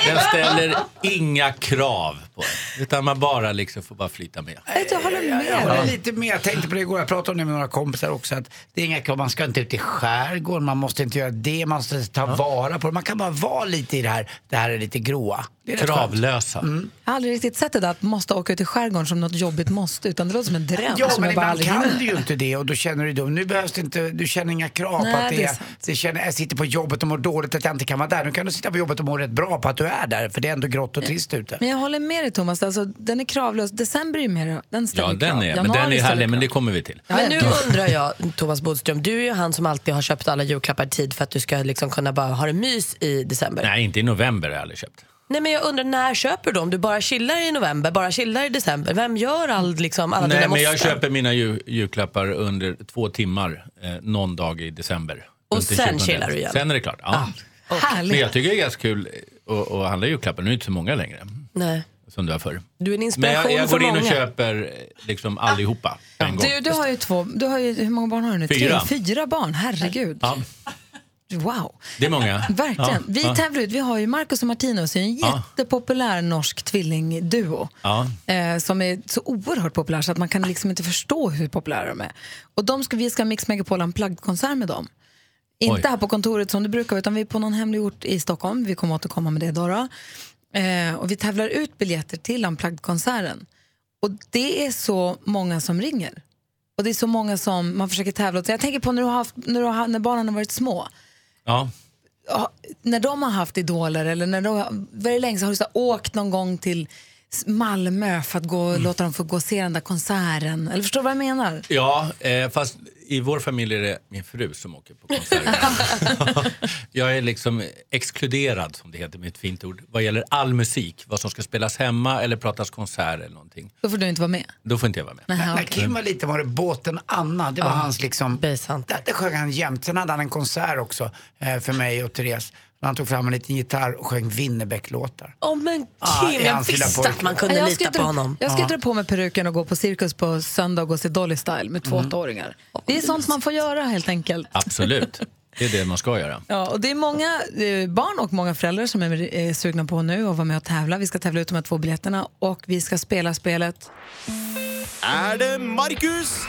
Den ställer inga krav på en, utan man bara liksom får bara flyta med. Jag håller med. Jag håller lite med. Jag tänkte på det igår, jag pratade om det med några kompisar också. Att det är inga krav, man ska inte ut i skärgården, man måste inte göra det, man måste ta vara på det. Man kan bara vara lite i det här, det här är lite gråa. Kravlösa. Jag har aldrig riktigt sett det där att måste åka ut i skärgården som något jobbigt måste, utan det låter som en dröm Ja, som men jag bara ibland aldrig kan hinner. du ju inte det och då känner du då, nu behövs det inte, du känner inga krav Nej, på att det det är känner, jag sitter på jobbet och mår dåligt att jag inte kan vara där. Nu kan du sitta på jobbet och må rätt bra på att du är där, för det är ändå grått och trist ute. Men jag håller med dig Thomas, alltså, den är kravlös. December är ju mer, den ställer Ja, den krav. är, men den är härlig, krav. men det kommer vi till. Men nu undrar jag, Thomas Bodström, du är ju han som alltid har köpt alla julklappar i tid för att du ska liksom kunna bara ha det mys i december. Nej, inte i november har jag aldrig köpt. Nej men jag undrar, när köper du dem? Du bara chillar i november, bara chillar i december. Vem gör all, liksom, alla Nej, dina men jag måsten? köper mina jul, julklappar under två timmar eh, någon dag i december. Och Runt den sen 20. chillar du igen? Sen är det klart. Ja. Härligt. Men jag tycker det är ganska kul att, att handla julklappar. Nu är det inte så många längre Nej. som det var förr. Du är en Men inspiration jag, jag för går in och många. köper eh, liksom allihopa på en gång. Du, du har ju två, du har ju, hur många barn har du nu? Fyra. Tre, fyra barn, herregud. Ja. Wow. Det är många. Verkligen. Ja, Vi ja. tävlar ut. Vi har ju Marcus och Martinus, en Ja. jättepopulär norsk tvillingduo. Ja. Eh, som är så oerhört populär så att man kan liksom inte förstå hur populära de är. Och de ska, vi ska Mix Megapol Unplugged-konsert med dem. Inte Oj. här på kontoret som det brukar utan vi är på någon hemlig ort i Stockholm. Vi kommer återkomma med det då. då. Eh, och vi tävlar ut biljetter till Unplugged-konserten. Och det är så många som ringer. Och det är så många som man försöker tävla åt. Jag tänker på när, du har haft, när, du har, när barnen har varit små. Ja. När de har haft idoler eller när de har, väldigt länge har du så åkt någon gång till Malmö för att gå, Mm. låta dem få gå och se den där konserten. Eller förstår du vad jag menar? Ja, eh, fast i vår familj är det min fru som åker på konserter. jag är liksom exkluderad, som det heter med ett fint ord, vad gäller all musik. Vad som ska spelas hemma eller pratas konsert eller någonting. Då får du inte vara med. Då får inte jag vara med. Nähä, När Kim var liten var det båten Anna. Det var Ja, hans liksom... Det, det sjöng han jämt. Sen hade han en konsert också eh, för mig och Therese. Han tog fram en liten gitarr och sjöng Winnerbäck-låtar. Åh men Ah, Kim, är jag visste att man kunde jag lita ska på dra, honom. Jag ska Ja. dra på mig peruken och gå på cirkus på söndag och gå och se Dolly Style med två åringar. Det är sånt man får göra helt enkelt. Absolut, det är det man ska göra. Ja, och det är många barn och många föräldrar som är sugna på nu att vara med och tävla. Vi ska tävla ut de här två biljetterna och vi ska spela spelet Är det Marcus?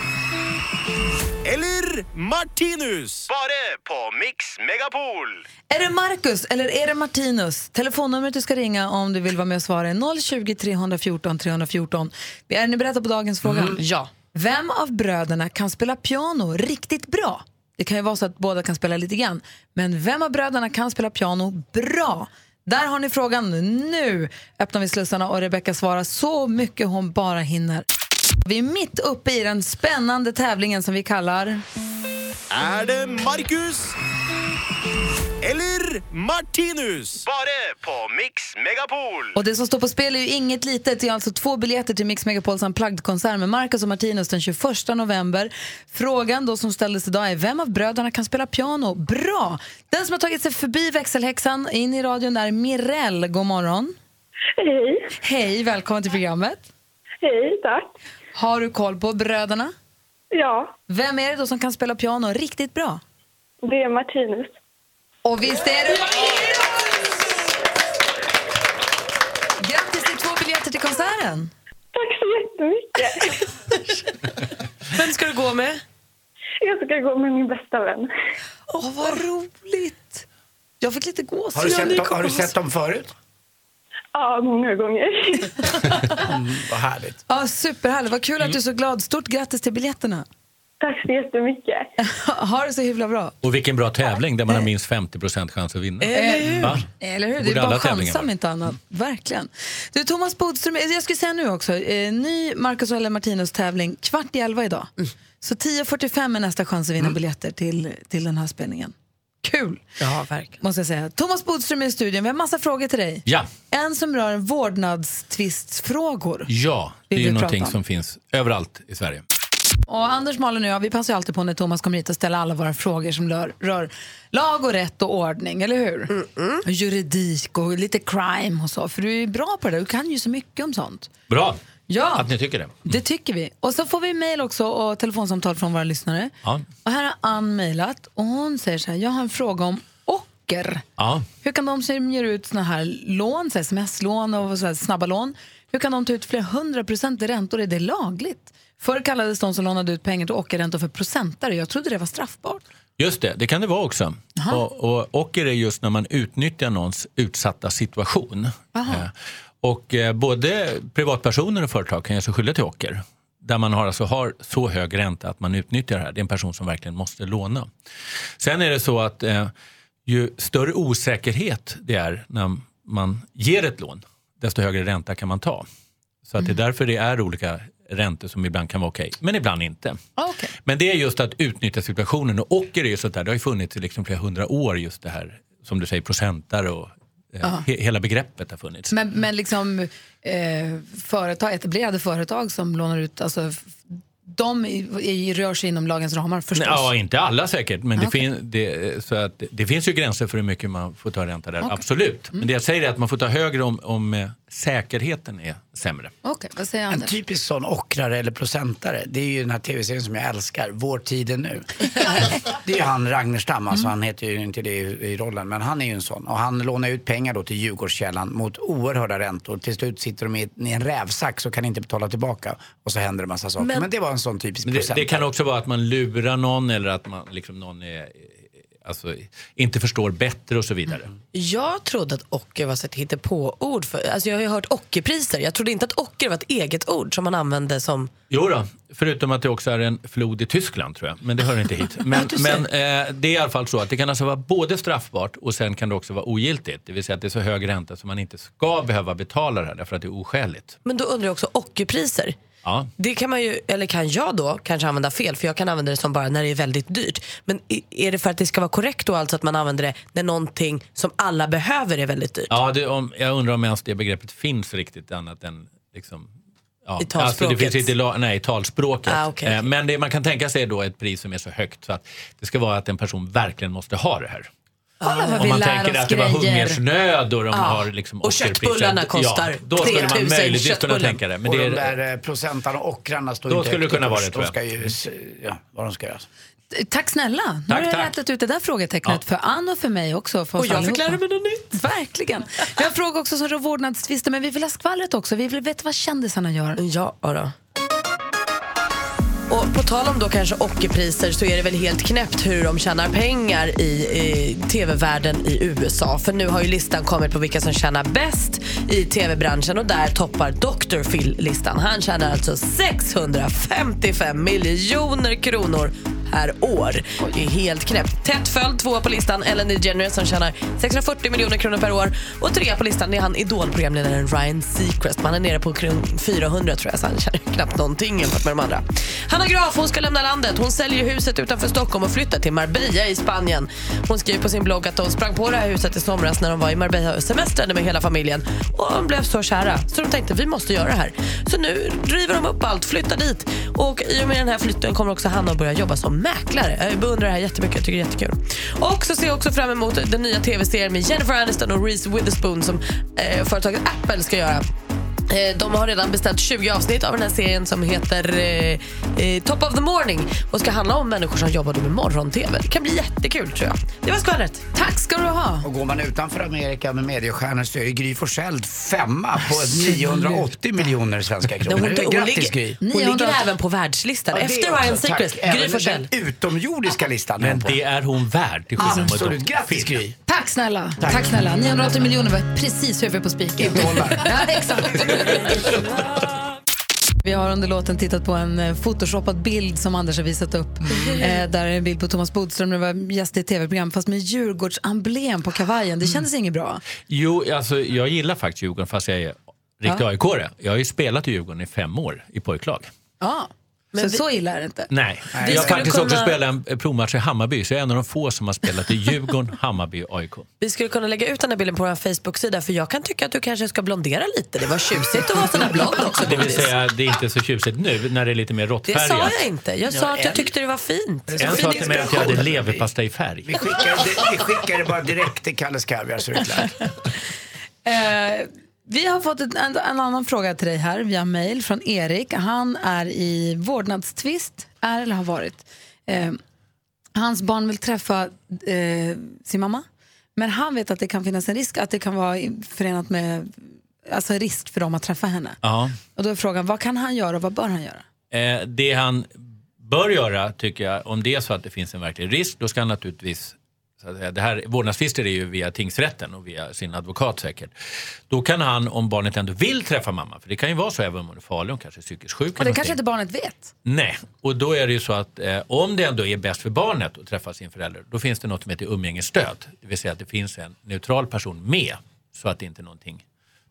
Eller Martinus? Bare på Mix Megapol. Är det Marcus eller är det Martinus? Telefonnumret du ska ringa om du vill vara med och svara är 020 314 314. Är ni beredda på dagens fråga? Mm, ja. Vem av bröderna kan spela piano riktigt bra? Det kan ju vara så att båda kan spela lite grann. Men vem av bröderna kan spela piano bra? Där har ni frågan. Nu öppnar vi slussarna och Rebecca svarar så mycket hon bara hinner. Vi är mitt uppe i den spännande tävlingen som vi kallar... Är det Marcus? Eller Martinus? Bare på Mix Megapol. Och det som står på spel är ju inget litet. Det är alltså två biljetter till Mix Megapols Unplugged-konsert med Marcus och Martinus den 21 november. Frågan då som ställdes idag är vem av bröderna kan spela piano bra? Den som har tagit sig förbi växelhäxan in i radion är Mirelle. God morgon. Hej. Hej, välkommen till programmet. Hej, tack. Har du koll på bröderna? Ja. Vem är det då som kan spela piano riktigt bra? Det är Martinus. Och visst är det Grattis till två biljetter till konserten! Tack så jättemycket. Vem ska du gå med? Jag ska gå med min bästa vän. Åh, vad roligt! Jag fick lite gåshud. Har du, sett, dem- har du sett dem förut? Ja, många gånger. Mm, vad härligt. Ja, superhärligt. Vad kul att du är så glad. Stort grattis till biljetterna. Tack så jättemycket. ha det så himla bra. Och vilken bra tävling där man har minst 50% chans att vinna. Eller hur? Va? Eller hur? Det är bara chansa om inte annat. Verkligen. Du, Thomas Bodström, jag skulle säga nu också, eh, ny Marcus och Martinus tävling kvart i elva idag. Mm. Så 10.45 är nästa chans att vinna biljetter till, till den här spelningen. Kul! Ja, verkligen. Måste jag säga. Thomas Bodström är i studion. Vi har massa frågor till dig. Ja, En som rör vårdnadstvistfrågor. ja, det är ju någonting som finns överallt i Sverige. Och Anders, Malin och jag, vi passar ju alltid på när Thomas kommer hit och ställer alla våra frågor som rör, rör lag och rätt och ordning, eller hur? Och juridik och lite crime och så. För du är bra på det du kan ju så mycket om sånt. Bra Ja. att ni tycker det. Det tycker vi. Och så får vi mejl också och telefonsamtal från våra lyssnare. Ja. Och här har Ann mejlat och hon säger så här, jag har en fråga om ocker. Ja. Hur kan de som ger ut såna här lån, så sms-lån och så snabba lån, hur kan de ta ut flera hundra procent i räntor? Är det lagligt? Förr kallades de som lånade ut pengar till ockerräntor för procentare. Jag trodde det var straffbart. Just det, det kan det vara också. Och, och ocker är just när man utnyttjar någons utsatta situation. Aha. Och eh, både privatpersoner och företag kan göra sig skyldiga till ocker. Där man har, alltså, har så hög ränta att man utnyttjar det här. Det är en person som verkligen måste låna. Sen är det så att eh, ju större osäkerhet det är när man ger ett lån, desto högre ränta kan man ta. Så att det är därför det är olika räntor som ibland kan vara okej, men ibland inte. Okay. Men det är just att utnyttja situationen och ocker är ju sånt där, det har ju funnits i liksom flera hundra år just det här, som du säger, procentare och Ja. he, hela begreppet har funnits. Men, men liksom eh, företag, etablerade företag som lånar ut, alltså de i- rör sig inom lagens ramar förstås. Ja, inte alla säkert, men det, Okej. fin, det, så att, det finns ju gränser för hur mycket man får ta ränta där, Okej. absolut. Men det jag säger är att man får ta högre om, om eh, säkerheten är sämre. Okej, vad säger En typisk sån ockrare eller procentare, det är ju den här tv-serien som jag älskar, Vår tid är nu. det är ju han Ragnerstam, alltså han heter ju inte det i, rollen, men han är ju en sån. Och han lånar ut pengar då till Djurgårdskällan mot oerhörda räntor. Till slut sitter de i, i en rävsax och kan inte betala tillbaka. Och så händer det massa saker. Men, Men- det var en sån typisk Men det, procentare. det kan också vara att man lurar någon eller att man, liksom, någon är, alltså, inte förstår bättre och så vidare. Jag trodde att ocker var ett hittepå-ord. För, alltså jag har ju hört ockerpriser. Jag trodde inte att ocker var ett eget ord som man använde som... Jo då, förutom att det också är en flod i Tyskland tror jag. Men det hör inte hit. Men, men eh, det är i alla fall så att det kan alltså vara både straffbart och sen kan det också vara ogiltigt. Det vill säga att det är så hög ränta så man inte ska behöva betala det här därför att det är oskäligt. Men då undrar jag också ockerpriser. Ja. Det kan man ju, eller kan jag då kanske använda fel för jag kan använda det som bara när det är väldigt dyrt. Men är det för att det ska vara korrekt då alltså att man använder det när någonting som alla behöver är väldigt dyrt? Ja, det, om, jag undrar om ens det begreppet finns riktigt annat än liksom, ja, I talspråket? Alltså det finns nej, i talspråket. Ah, okej, Eh, Men det man kan tänka sig då ett pris som är så högt så att det ska vara att en person verkligen måste ha det här. Kolla vad Om vi man lär tänker oss att det var grejer. hungersnöd och de Ja. har liksom Och köttbullarna kostar ja, Då skulle man 3000 möjligtvis kunna köttbullar. tänka det. Men och det de är, där eh, procentarna och ockrarna står Då inte skulle det i kunna vara kurs. det, tror De ska jag. ju, s- ja, vad de ska göra. Tack snälla. Nu Tack, har du tack. rätat ut det där frågetecknet för Ann och för mig också. För Och jag fick allihopa. lära mig något nytt. Verkligen. Vi har frågor också som rör vårdnadstvister, men vi vill ha skvallret också. Vi vill veta vad kändisarna gör. Ja då. Och på tal om då kanske ockerpriser så är det väl helt knäppt hur de tjänar pengar i, i tv-världen i USA. För nu har ju listan kommit på vilka som tjänar bäst i tv-branschen och där toppar Dr. Phil listan. Han tjänar alltså 655 miljoner kronor per år. Det är helt knäppt. Tätt följd, tvåa på listan, Ellen DeGeneres som tjänar 640 miljoner kronor per år. Och trea på listan är han idolprogramledaren Ryan Seacrest. Man är nere på kring 400 tror jag, så han tjänar knappt någonting jämfört med de andra. Hanna Graf hon ska lämna landet. Hon säljer huset utanför Stockholm och flyttar till Marbella i Spanien. Hon skriver på sin blogg att hon sprang på det här huset i somras när de var i Marbella och semestrade med hela familjen. Och de blev så kära så de tänkte vi måste göra det här. Så nu driver de upp allt, flyttar dit. Och i och med den här flytten kommer också Hanna att börja jobba som mäklare. Jag beundrar det här jättemycket, jag tycker det är jättekul. Och så ser jag också fram emot den nya tv-serien med Jennifer Aniston och Reese Witherspoon som eh, företaget Apple ska göra. Eh, De har redan beställt 20 avsnitt av den här serien som heter eh, eh, Top of the Morning och ska handla om människor som jobbar med morgon-tv. Det kan bli jättekul tror jag. Det var skvallret. Tack ska du ha. Och går man utanför Amerika med mediestjärnor så är Gry Forssell femma på 980 miljoner svenska kronor. Hon, hon, Grattis Gry! hon ligger även på världslistan. Ja, Efter. Ryan Seacrest, Tack. Gry Forssell. Den utomjordiska listan. men det är hon värd till skillnad mot Absolut. Grattis Gry! Tack snälla. Tack. snälla. 980 miljoner var precis huvudet på spiken. I dollar. ja, exakt. Vi har under låten tittat på en eh, photoshoppad bild som Anders har visat upp. Eh, där är en bild på Thomas Bodström när var gäst i ett tv-program fast med Djurgårdsemblem på kavajen. Det kändes inget bra. Jo, alltså, jag gillar faktiskt Djurgården fast jag är riktig Ja. AIK-are. Jag har ju spelat i Djurgården i fem år i pojklag. Ja. Men så, vi- så illa är det inte. Nej, Vi jag har skulle faktiskt kunna- också spelat en en provmatch i Hammarby, så jag är en av de få som har spelat i Djurgården, Hammarby och AIK. Vi skulle kunna lägga ut den här bilden på vår Facebook-sida för jag kan tycka att du kanske ska blondera lite. Det var tjusigt att vara sådär blond också. Det vill säga, det är inte så tjusigt nu när det är lite mer Det råttfärgat. sa jag inte. Jag sa att jag tyckte det var fint. En sa till mig att jag hade leverpastejfärg. Vi skickar, det, vi skickar det bara direkt till Kalles Kaviar så är det klart. Vi har fått ett, en, en annan fråga till dig här via mail från Erik. Han är i vårdnadstvist, är eller har varit. Eh, hans barn vill träffa eh, sin mamma, men han vet att det kan finnas en risk att det kan vara förenat med alltså risk för dem att träffa henne. Ja. Och då är frågan, vad kan han göra och vad bör han göra? Eh, det han bör göra, tycker jag, om det är så att det finns en verklig risk, då ska han naturligtvis så att säga, det här, vårdnadstvister är ju via tingsrätten och via sin advokat säkert. Då kan han, om barnet ändå vill träffa mamma, för det kan ju vara så även om hon är farlig, hon kanske är psykiskt sjuk. Och det kanske inte barnet vet. Nej, och då är det ju så att eh, om det ändå är bäst för barnet att träffa sin förälder, då finns det något som heter umgängesstöd. Det vill säga att det finns en neutral person med så att det inte är någonting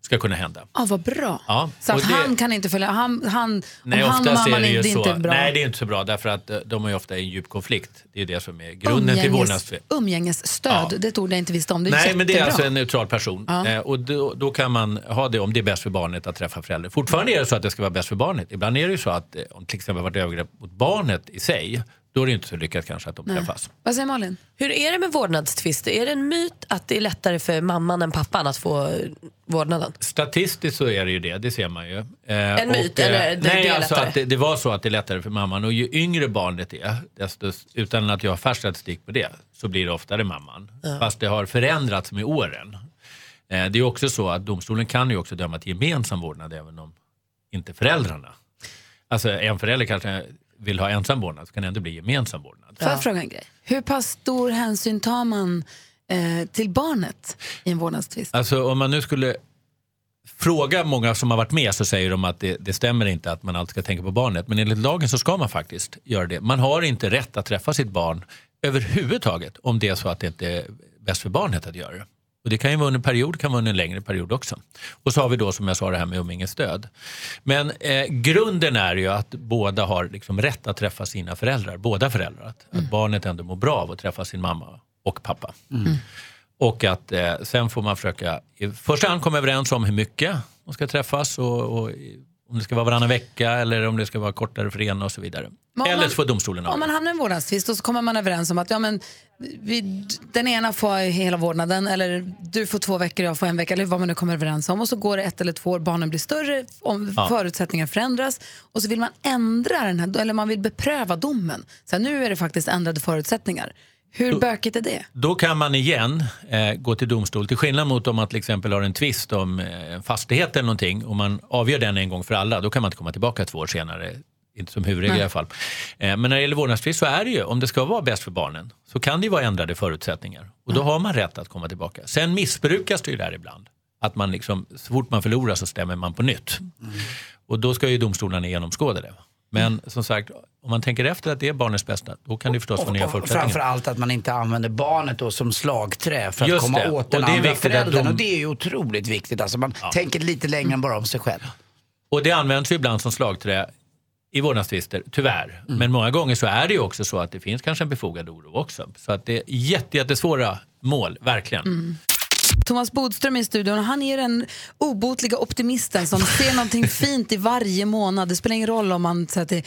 ska kunna hända. Ja, vad bra. Ja, Så att det- han kan inte följa, han, han, Nej, om han och oftast är mamman det ju inte, är bra. Nej, det är inte så bra därför att eh, de är ofta i en djup konflikt. Det är det som är grunden till Umgänges- vårdnadstvist. Umgängesstöd, det är ett ord jag inte visste om. Det är Nej, men det är alltså en neutral person. Ja. Eh, och då, då kan man ha det om det är bäst för barnet att träffa föräldrar. Fortfarande är det så att det ska vara bäst för barnet. Ibland är det ju så att eh, om till exempel varit övergrepp mot barnet i sig, då är det inte så lyckat kanske att de Nej. träffas. Vad säger Malin? Hur är det med vårdnadstvister? Är det en myt att det är lättare för mamman än pappan att få eh, vårdnaden? Statistiskt så är det ju det, det ser man ju. Eh, En myt, eller det- nej, det är alltså att det, det var så att det är lättare för mamman. Och ju yngre barnet är, desto, utan att jag har färsk statistik på det, så blir det oftare mamman. Ja. Fast det har förändrats med åren. Eh, det är också så att domstolen kan ju också döma till gemensam vårdnad även om inte föräldrarna. Alltså en förälder kanske vill ha ensam vårdnad så kan det ändå bli gemensam vårdnad. Får jag fråga en grej? Hur pass stor hänsyn tar man eh, till barnet i en vårdnadstvist? Alltså om man nu skulle fråga många som har varit med så säger de att det, det stämmer inte att man alltid ska tänka på barnet. Men enligt lagen så ska man faktiskt göra det. Man har inte rätt att träffa sitt barn överhuvudtaget om det är så att det inte är bäst för barnet att göra det. Och det kan ju vara under en period, kan vara under en längre period också. Och så har vi då som jag sa det här med umgängesstöd. Men eh, grunden är ju att båda har liksom rätt att träffa sina föräldrar, båda föräldrar. Att, att barnet ändå mår bra av att träffa sin mamma och pappa. Och att eh, sen får man försöka i första hand komma överens om hur mycket de ska träffas och, och om det ska vara varannan vecka eller om det ska vara kortare för ena och så vidare. Om Eller man- så får domstolen Om man hamnar i en vårdnadstvist och så kommer man överens om att ja, men, vi, den ena får hela vårdnaden eller du får två veckor och jag får en vecka eller vad man nu kommer överens om och så går det ett eller två år, barnen blir större, om Ja. förutsättningar förändras och så vill man ändra den här, eller man vill bepröva domen. Så här, nu är det faktiskt ändrade förutsättningar. Hur bökigt är det? Då kan man igen eh, gå till domstol. Till skillnad mot om man till exempel har en tvist om eh, fastighet eller någonting och man avgör den en gång för alla. Då kan man inte komma tillbaka två år senare. Inte som huvudregel Nej. i alla fall. Eh, men när det gäller vårdnadstvist så är det ju, om det ska vara bäst för barnen, så kan det ju vara ändrade förutsättningar. Och då har man rätt att komma tillbaka. Sen missbrukas det ju där ibland. Att man liksom, så fort man förlorar så stämmer man på nytt. Och då ska ju domstolarna genomskåda det. Men som sagt, om man tänker efter att det är barnets bästa, då kan det förstås vara nya förutsättningar. framför allt att man inte använder barnet då som slagträ för att Just komma det. åt den Och andra föräldern. de- Och det är ju otroligt viktigt. Alltså man tänker lite längre än bara om sig själv. Och det används ju ibland som slagträ i vårdnadstvister, tyvärr. Men många gånger så är det ju också så att det finns kanske en befogad oro också. Så att det är jätte, jättesvåra mål, verkligen. Thomas Bodström är i studion och han är den obotliga optimisten som ser någonting fint i varje månad. Det spelar ingen roll om man säger att det är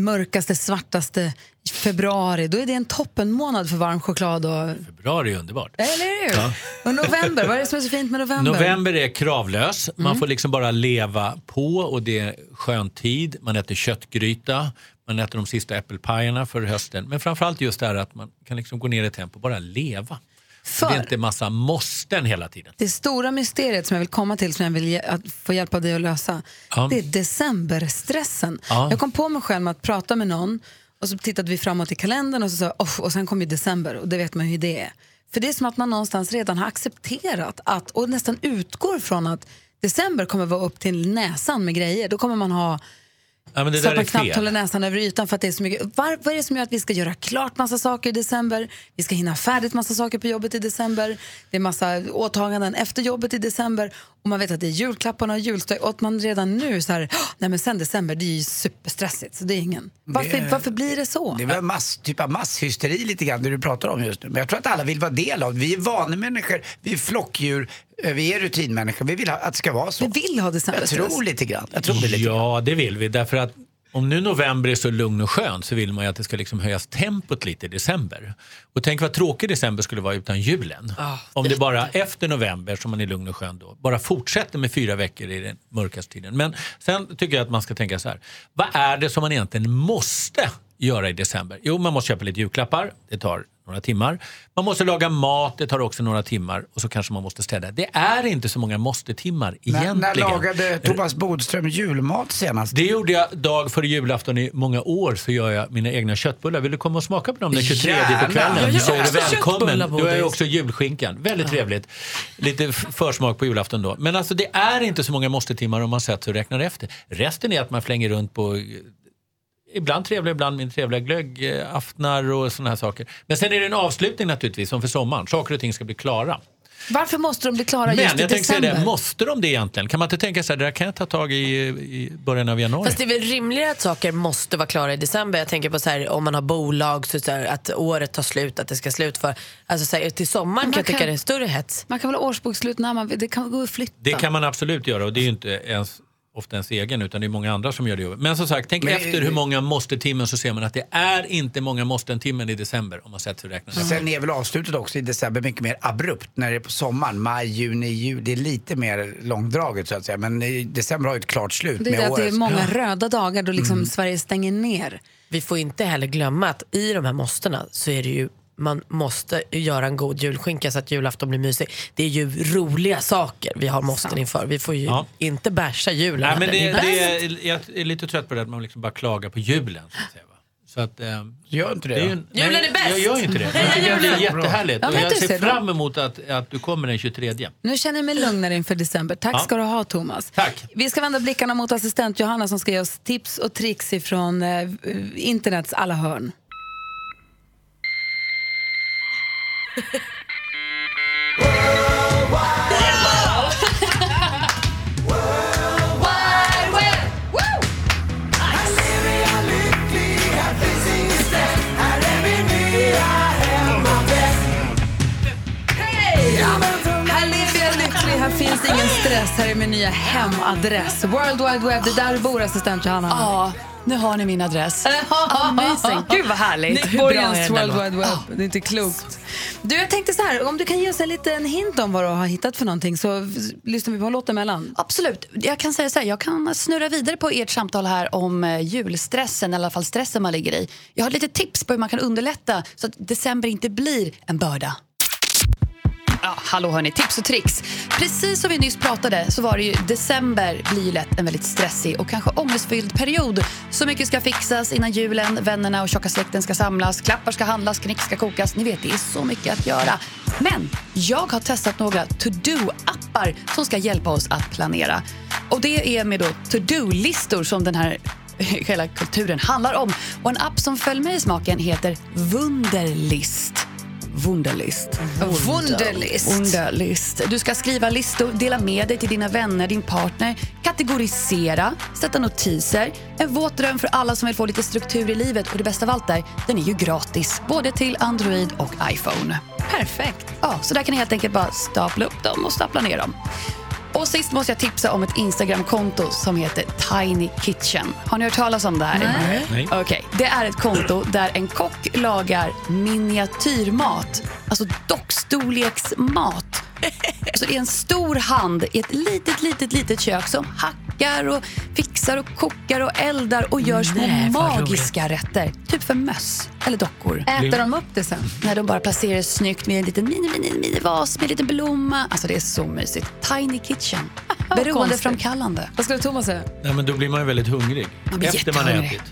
mörkaste, svartaste februari. Då är det en toppenmånad för varm choklad. Och... Februari är underbart. Eller hur? Ja. Och november, vad är det som är så fint med november? November är kravlös. Man Mm. får liksom bara leva på och det är skön tid. Man äter köttgryta, man äter de sista äppelpajerna för hösten. Men framförallt just det här att man kan liksom gå ner i tempo och bara leva. För- Det är inte massa måsten hela tiden. Det stora mysteriet som jag vill komma till, som jag vill få hjälp av dig att lösa, Ja. det är decemberstressen. Ja. Jag kom på mig själv med att prata med någon och så tittade vi framåt i kalendern och så sa oh, och sen kom ju december och det vet man hur det är. För det är som att man någonstans redan har accepterat att, och nästan utgår från att december kommer vara upp till näsan med grejer. Då kommer man ha Ja, men det är knappt håller näsan över ytan för att det är så mycket. Var, vad är det som gör att vi ska göra klart massa saker i december? Vi ska hinna färdigt massa saker på jobbet i december. Det är massa åtaganden efter jobbet i december. Och man vet att det är julklapparna och julstöj och att man redan nu så här, "Åh, nej men sen december, det är ju superstressigt så det är ingen. Varför, Det- varför blir det så? Det är väl mass, typ av masshysteri lite grann det du pratar om just nu. Men jag tror att alla vill vara del av det. Vi är vanemänniskor, vi är flockdjur, eh, vi är rutinmänniskor. Vi vill ha, att det ska vara så. Vi vill ha Jag decemberstress. tror lite grann. Jag tror det lite Ja, det vill vi. Därför att om nu november är så lugn och skön så vill man ju att det ska liksom höjas tempot lite i december. Och tänk vad tråkig december skulle vara utan julen. om det bara efter november som man är lugn och skön då, bara fortsätter med fyra veckor i den mörkaste tiden. Men sen tycker jag att man ska tänka så här. Vad är det som man egentligen måste göra i december? Jo, man måste köpa lite julklappar. Det tar några timmar. Man måste laga mat, det tar också några timmar. Och så kanske man måste städa. Det är inte så många måste-timmar egentligen. när lagade Thomas Bodström julmat senast? Det gjorde jag dag före julafton i många år så gör jag mina egna köttbullar. Vill du komma och smaka på dem den 23 Gärna. på kvällen? Så är du välkommen. Du Bodis. också julskinkan. Väldigt trevligt. Lite försmak på julafton då. Men alltså det är inte så många måste-timmar om man sätter sig och räknar efter. Resten är att man flänger runt på eh, Ibland trevliga, ibland mindre trevliga glöggaftnar och sådana här saker. Men sen är det en avslutning naturligtvis, som för sommaren. Saker och ting ska bli klara. Varför måste de bli klara Men just i jag tänkte säga december? det, måste de det egentligen? Kan man inte tänka sig det där kan jag ta tag i i början av januari? Fast det är väl rimligare att saker måste vara klara i december. Jag tänker på så här, om man har bolag, så, så här, att året tar slut, att det ska slut för... Alltså så här, till sommaren kan jag tycka kan- det är större hets. Man kan väl ha årsbokslut när man vill, det kan gå att flytta. Det kan man absolut göra och det är ju inte ens ofta ens egen utan det är många andra som gör det jobbet. Men som sagt, tänk Men- efter hur många måste-timmen så ser man att det är inte många måsten-timmen i december om man sätter sig och. Sen är väl avslutet också i december mycket mer abrupt när det är på sommaren. Maj, juni, juli. Det är lite mer långdraget så att säga. Men i december har ju ett klart slut Det är med det att det är året. många röda dagar då liksom Mm. Sverige stänger ner. Vi får inte heller glömma att i de här måstena så är det ju man måste göra en god julskinka så att julafton blir mysig. Det är ju roliga saker vi har måsten inför. Vi får ju Ja. inte basha julen. Nej, men det, det är, jag är lite trött på det att man liksom bara klagar på julen. Så att säga? Så att, eh, Gör inte det är då? ju en- Julen nej, är bäst! Jag gör ju inte det. Jag tycker att det är jättehärligt. Ja, och jag ser fram emot att, att du kommer den 23. Nu känner jag mig lugnare inför december. Tack Ja. ska du ha Thomas. Tack. Vi ska vända blickarna mot assistent Johanna som ska ge oss tips och tricks ifrån eh, internets alla hörn. Oh! finns ingen stress. Här är min nya hemadress. World Wide Web, det är där du bor assistent Johanna. Ja, nu har ni min adress. Amazing. Gud vad härligt. Är Borgens World? Wide Web. Det är inte klokt. Du, jag tänkte så här, om du kan ge oss en liten hint om vad du har hittat för någonting så lyssnar vi på låten emellan. Absolut. Jag kan säga så här, jag kan snurra vidare på ert samtal här om eh, julstressen, eller i alla fall stressen man ligger i. Jag har lite tips på hur man kan underlätta så att december inte blir en börda. Ja, hallå hörni, tips och tricks. Precis som vi nyss pratade så var det ju december blir ju lätt en väldigt stressig och kanske ångestfylld period. Så mycket ska fixas innan julen, vännerna och tjocka släkten ska samlas, klappar ska handlas, knick ska kokas. Ni vet, det är så mycket att göra. Men jag har testat några to-do-appar som ska hjälpa oss att planera. Och det är med då to-do-listor som den här hela kulturen handlar om. Och en app som föll mig i smaken heter Wunderlist. Wunderlist. Wunderlist. Wunderlist. Du ska skriva listor, dela med dig till dina vänner, din partner, kategorisera, sätta notiser. En våt dröm för alla som vill få lite struktur i livet. Och det bästa av allt där, den är ju gratis. Både till Android och iPhone. Perfekt. Ja, så där kan ni helt enkelt bara stapla upp dem och stapla ner dem. Och sist måste jag tipsa om ett Instagramkonto som heter Tiny Kitchen. Har ni hört talas om det här? Nej. Nej. Okej, det är ett konto där en kock lagar miniatyrmat. Alltså dockstorleksmat. Så det är en stor hand i ett litet, litet, litet kök som hackar och fixar och kokar och eldar och gör små Nej, magiska rätter. Typ för möss eller dockor. Äter de upp det sen? När de bara placerar det snyggt med en liten mini, mini, mini vas med en liten blomma. Alltså det är så mysigt. Tiny kitchen. Beroendeframkallande. Vad skulle Thomas säga? Nej, men då blir man ju väldigt hungrig. Man blir Efter man ätit.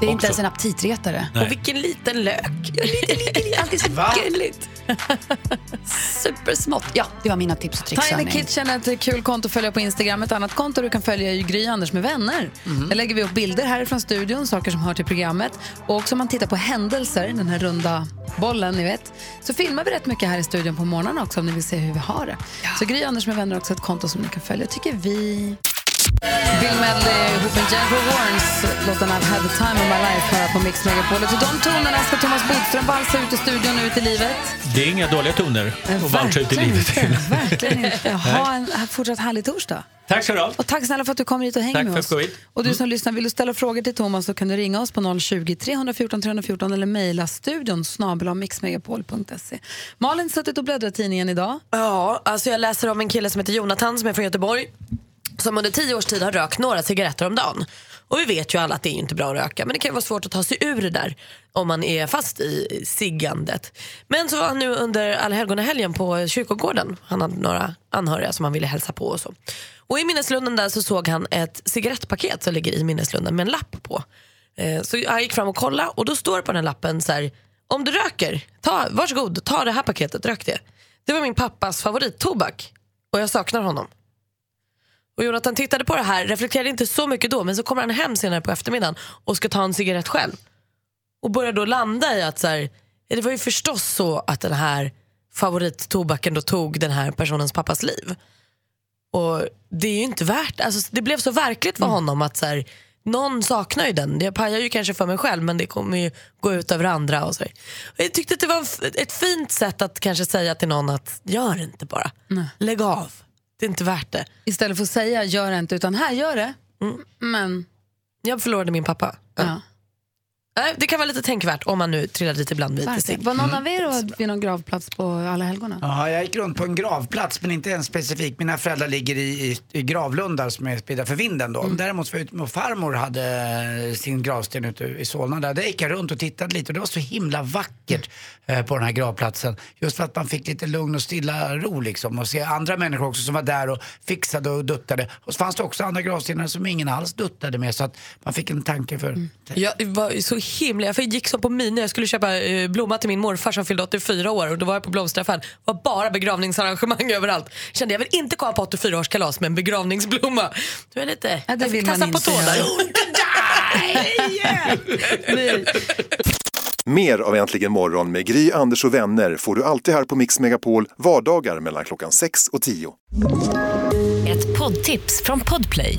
Det är Också. inte ens en aptitretare. Nej. Och vilken liten lök. Alltid så gulligt. Supersmått. Ja, det var mina tips och tricks. Tiny. Kitchen är ett kul konto att följa på Instagram. Ett annat konto du kan följa är ju Gry Anders med vänner. Där lägger vi upp bilder härifrån studion, saker som hör till programmet. Och också om man tittar på händelser, den här runda bollen, ni vet, så filmar vi rätt mycket här i studion på morgonen också om ni vill se hur vi har det. Så Gry Anders med vänner är också ett konto som ni kan följa, tycker vi. Bill Medley ihop med Jennifer Warnes låten I've had the time of my life här på Mix Megapol. Och till de tonerna ska Thomas Bodström valsa ut i studion och ut i livet. Det är inga dåliga toner att valsa ut i livet. inte. Verkligen inte. Ha en fortsatt härlig torsdag. Tack så du ha. Och tack snälla för att du kommer hit och hänger Tack med för oss. Och du som lyssnar, vill du ställa frågor till Thomas så kan du ringa oss på 020 314 314 eller mejla studion snabel mixmegapol.se. Malin suttit och bläddrat i tidningen idag. Ja, alltså jag läser om en kille som heter Jonathan som är från Göteborg. Som under tio års tid har rökt några cigaretter om dagen. Och vi vet ju alla att det är inte bra att röka men det kan vara svårt att ta sig ur det där om man är fast i siggandet. Men så var han nu under allhelgonahelgen på kyrkogården. Han hade några anhöriga som han ville hälsa på och så. Och i minneslunden där så såg han ett cigarettpaket som ligger i minneslunden med en lapp på. Eh, så han gick fram och kollade och då står det på den lappen så här, om du röker, ta, varsågod, ta det här paketet, rök det. Det var min pappas favorittobak och jag saknar honom. Och Jonathan tittade på det här, reflekterade inte så mycket då men så kommer han hem senare på eftermiddagen och ska ta en cigarett själv. Och börjar då landa i att så här, det var ju förstås så att den här favorittobaken då tog den här personens pappas liv. Och det är ju inte värt, alltså det blev så verkligt för honom att så här, någon saknar ju den. Jag pajar ju kanske för mig själv men det kommer ju gå ut över andra. Och så. Och jag tyckte att det var ett fint sätt att kanske säga till någon att gör inte bara. Lägg av. Det är inte värt det. Istället för att säga gör det inte utan här gör det. Men... Jag förlorade min pappa. Ja. Det kan vara lite tänkvärt om man nu trillar dit ibland vid Verkligen. Var någon av er vid någon gravplats på Alla helgona? Ja, jag gick runt på en gravplats men inte en specifik. Mina föräldrar ligger i, i, i gravlundar som är spridda för vinden då. Däremot var jag ute med farmor hade sin gravsten ute i Solna där. Där gick jag runt och tittade lite och det var så himla vackert eh, på den här gravplatsen. Just för att man fick lite lugn och stilla ro liksom och se andra människor också som var där och fixade och duttade. Och så fanns det också andra gravstenar som ingen alls duttade med så att man fick en tanke för Jag var så himla, jag gick som på mina, jag skulle köpa eh, blomma till min morfar som fyllde 84 år och då var jag på blomsteraffären. Det var bara begravningsarrangemang överallt. Kände jag vill inte komma på 84-årskalas med en begravningsblomma. Du är lite, Ja, det jag vill fick man kassa på inte tå där. Mer av Äntligen morgon med Gry, Anders och vänner får du alltid här på Mix Megapol vardagar mellan klockan 6 och 10. Ett poddtips från Podplay.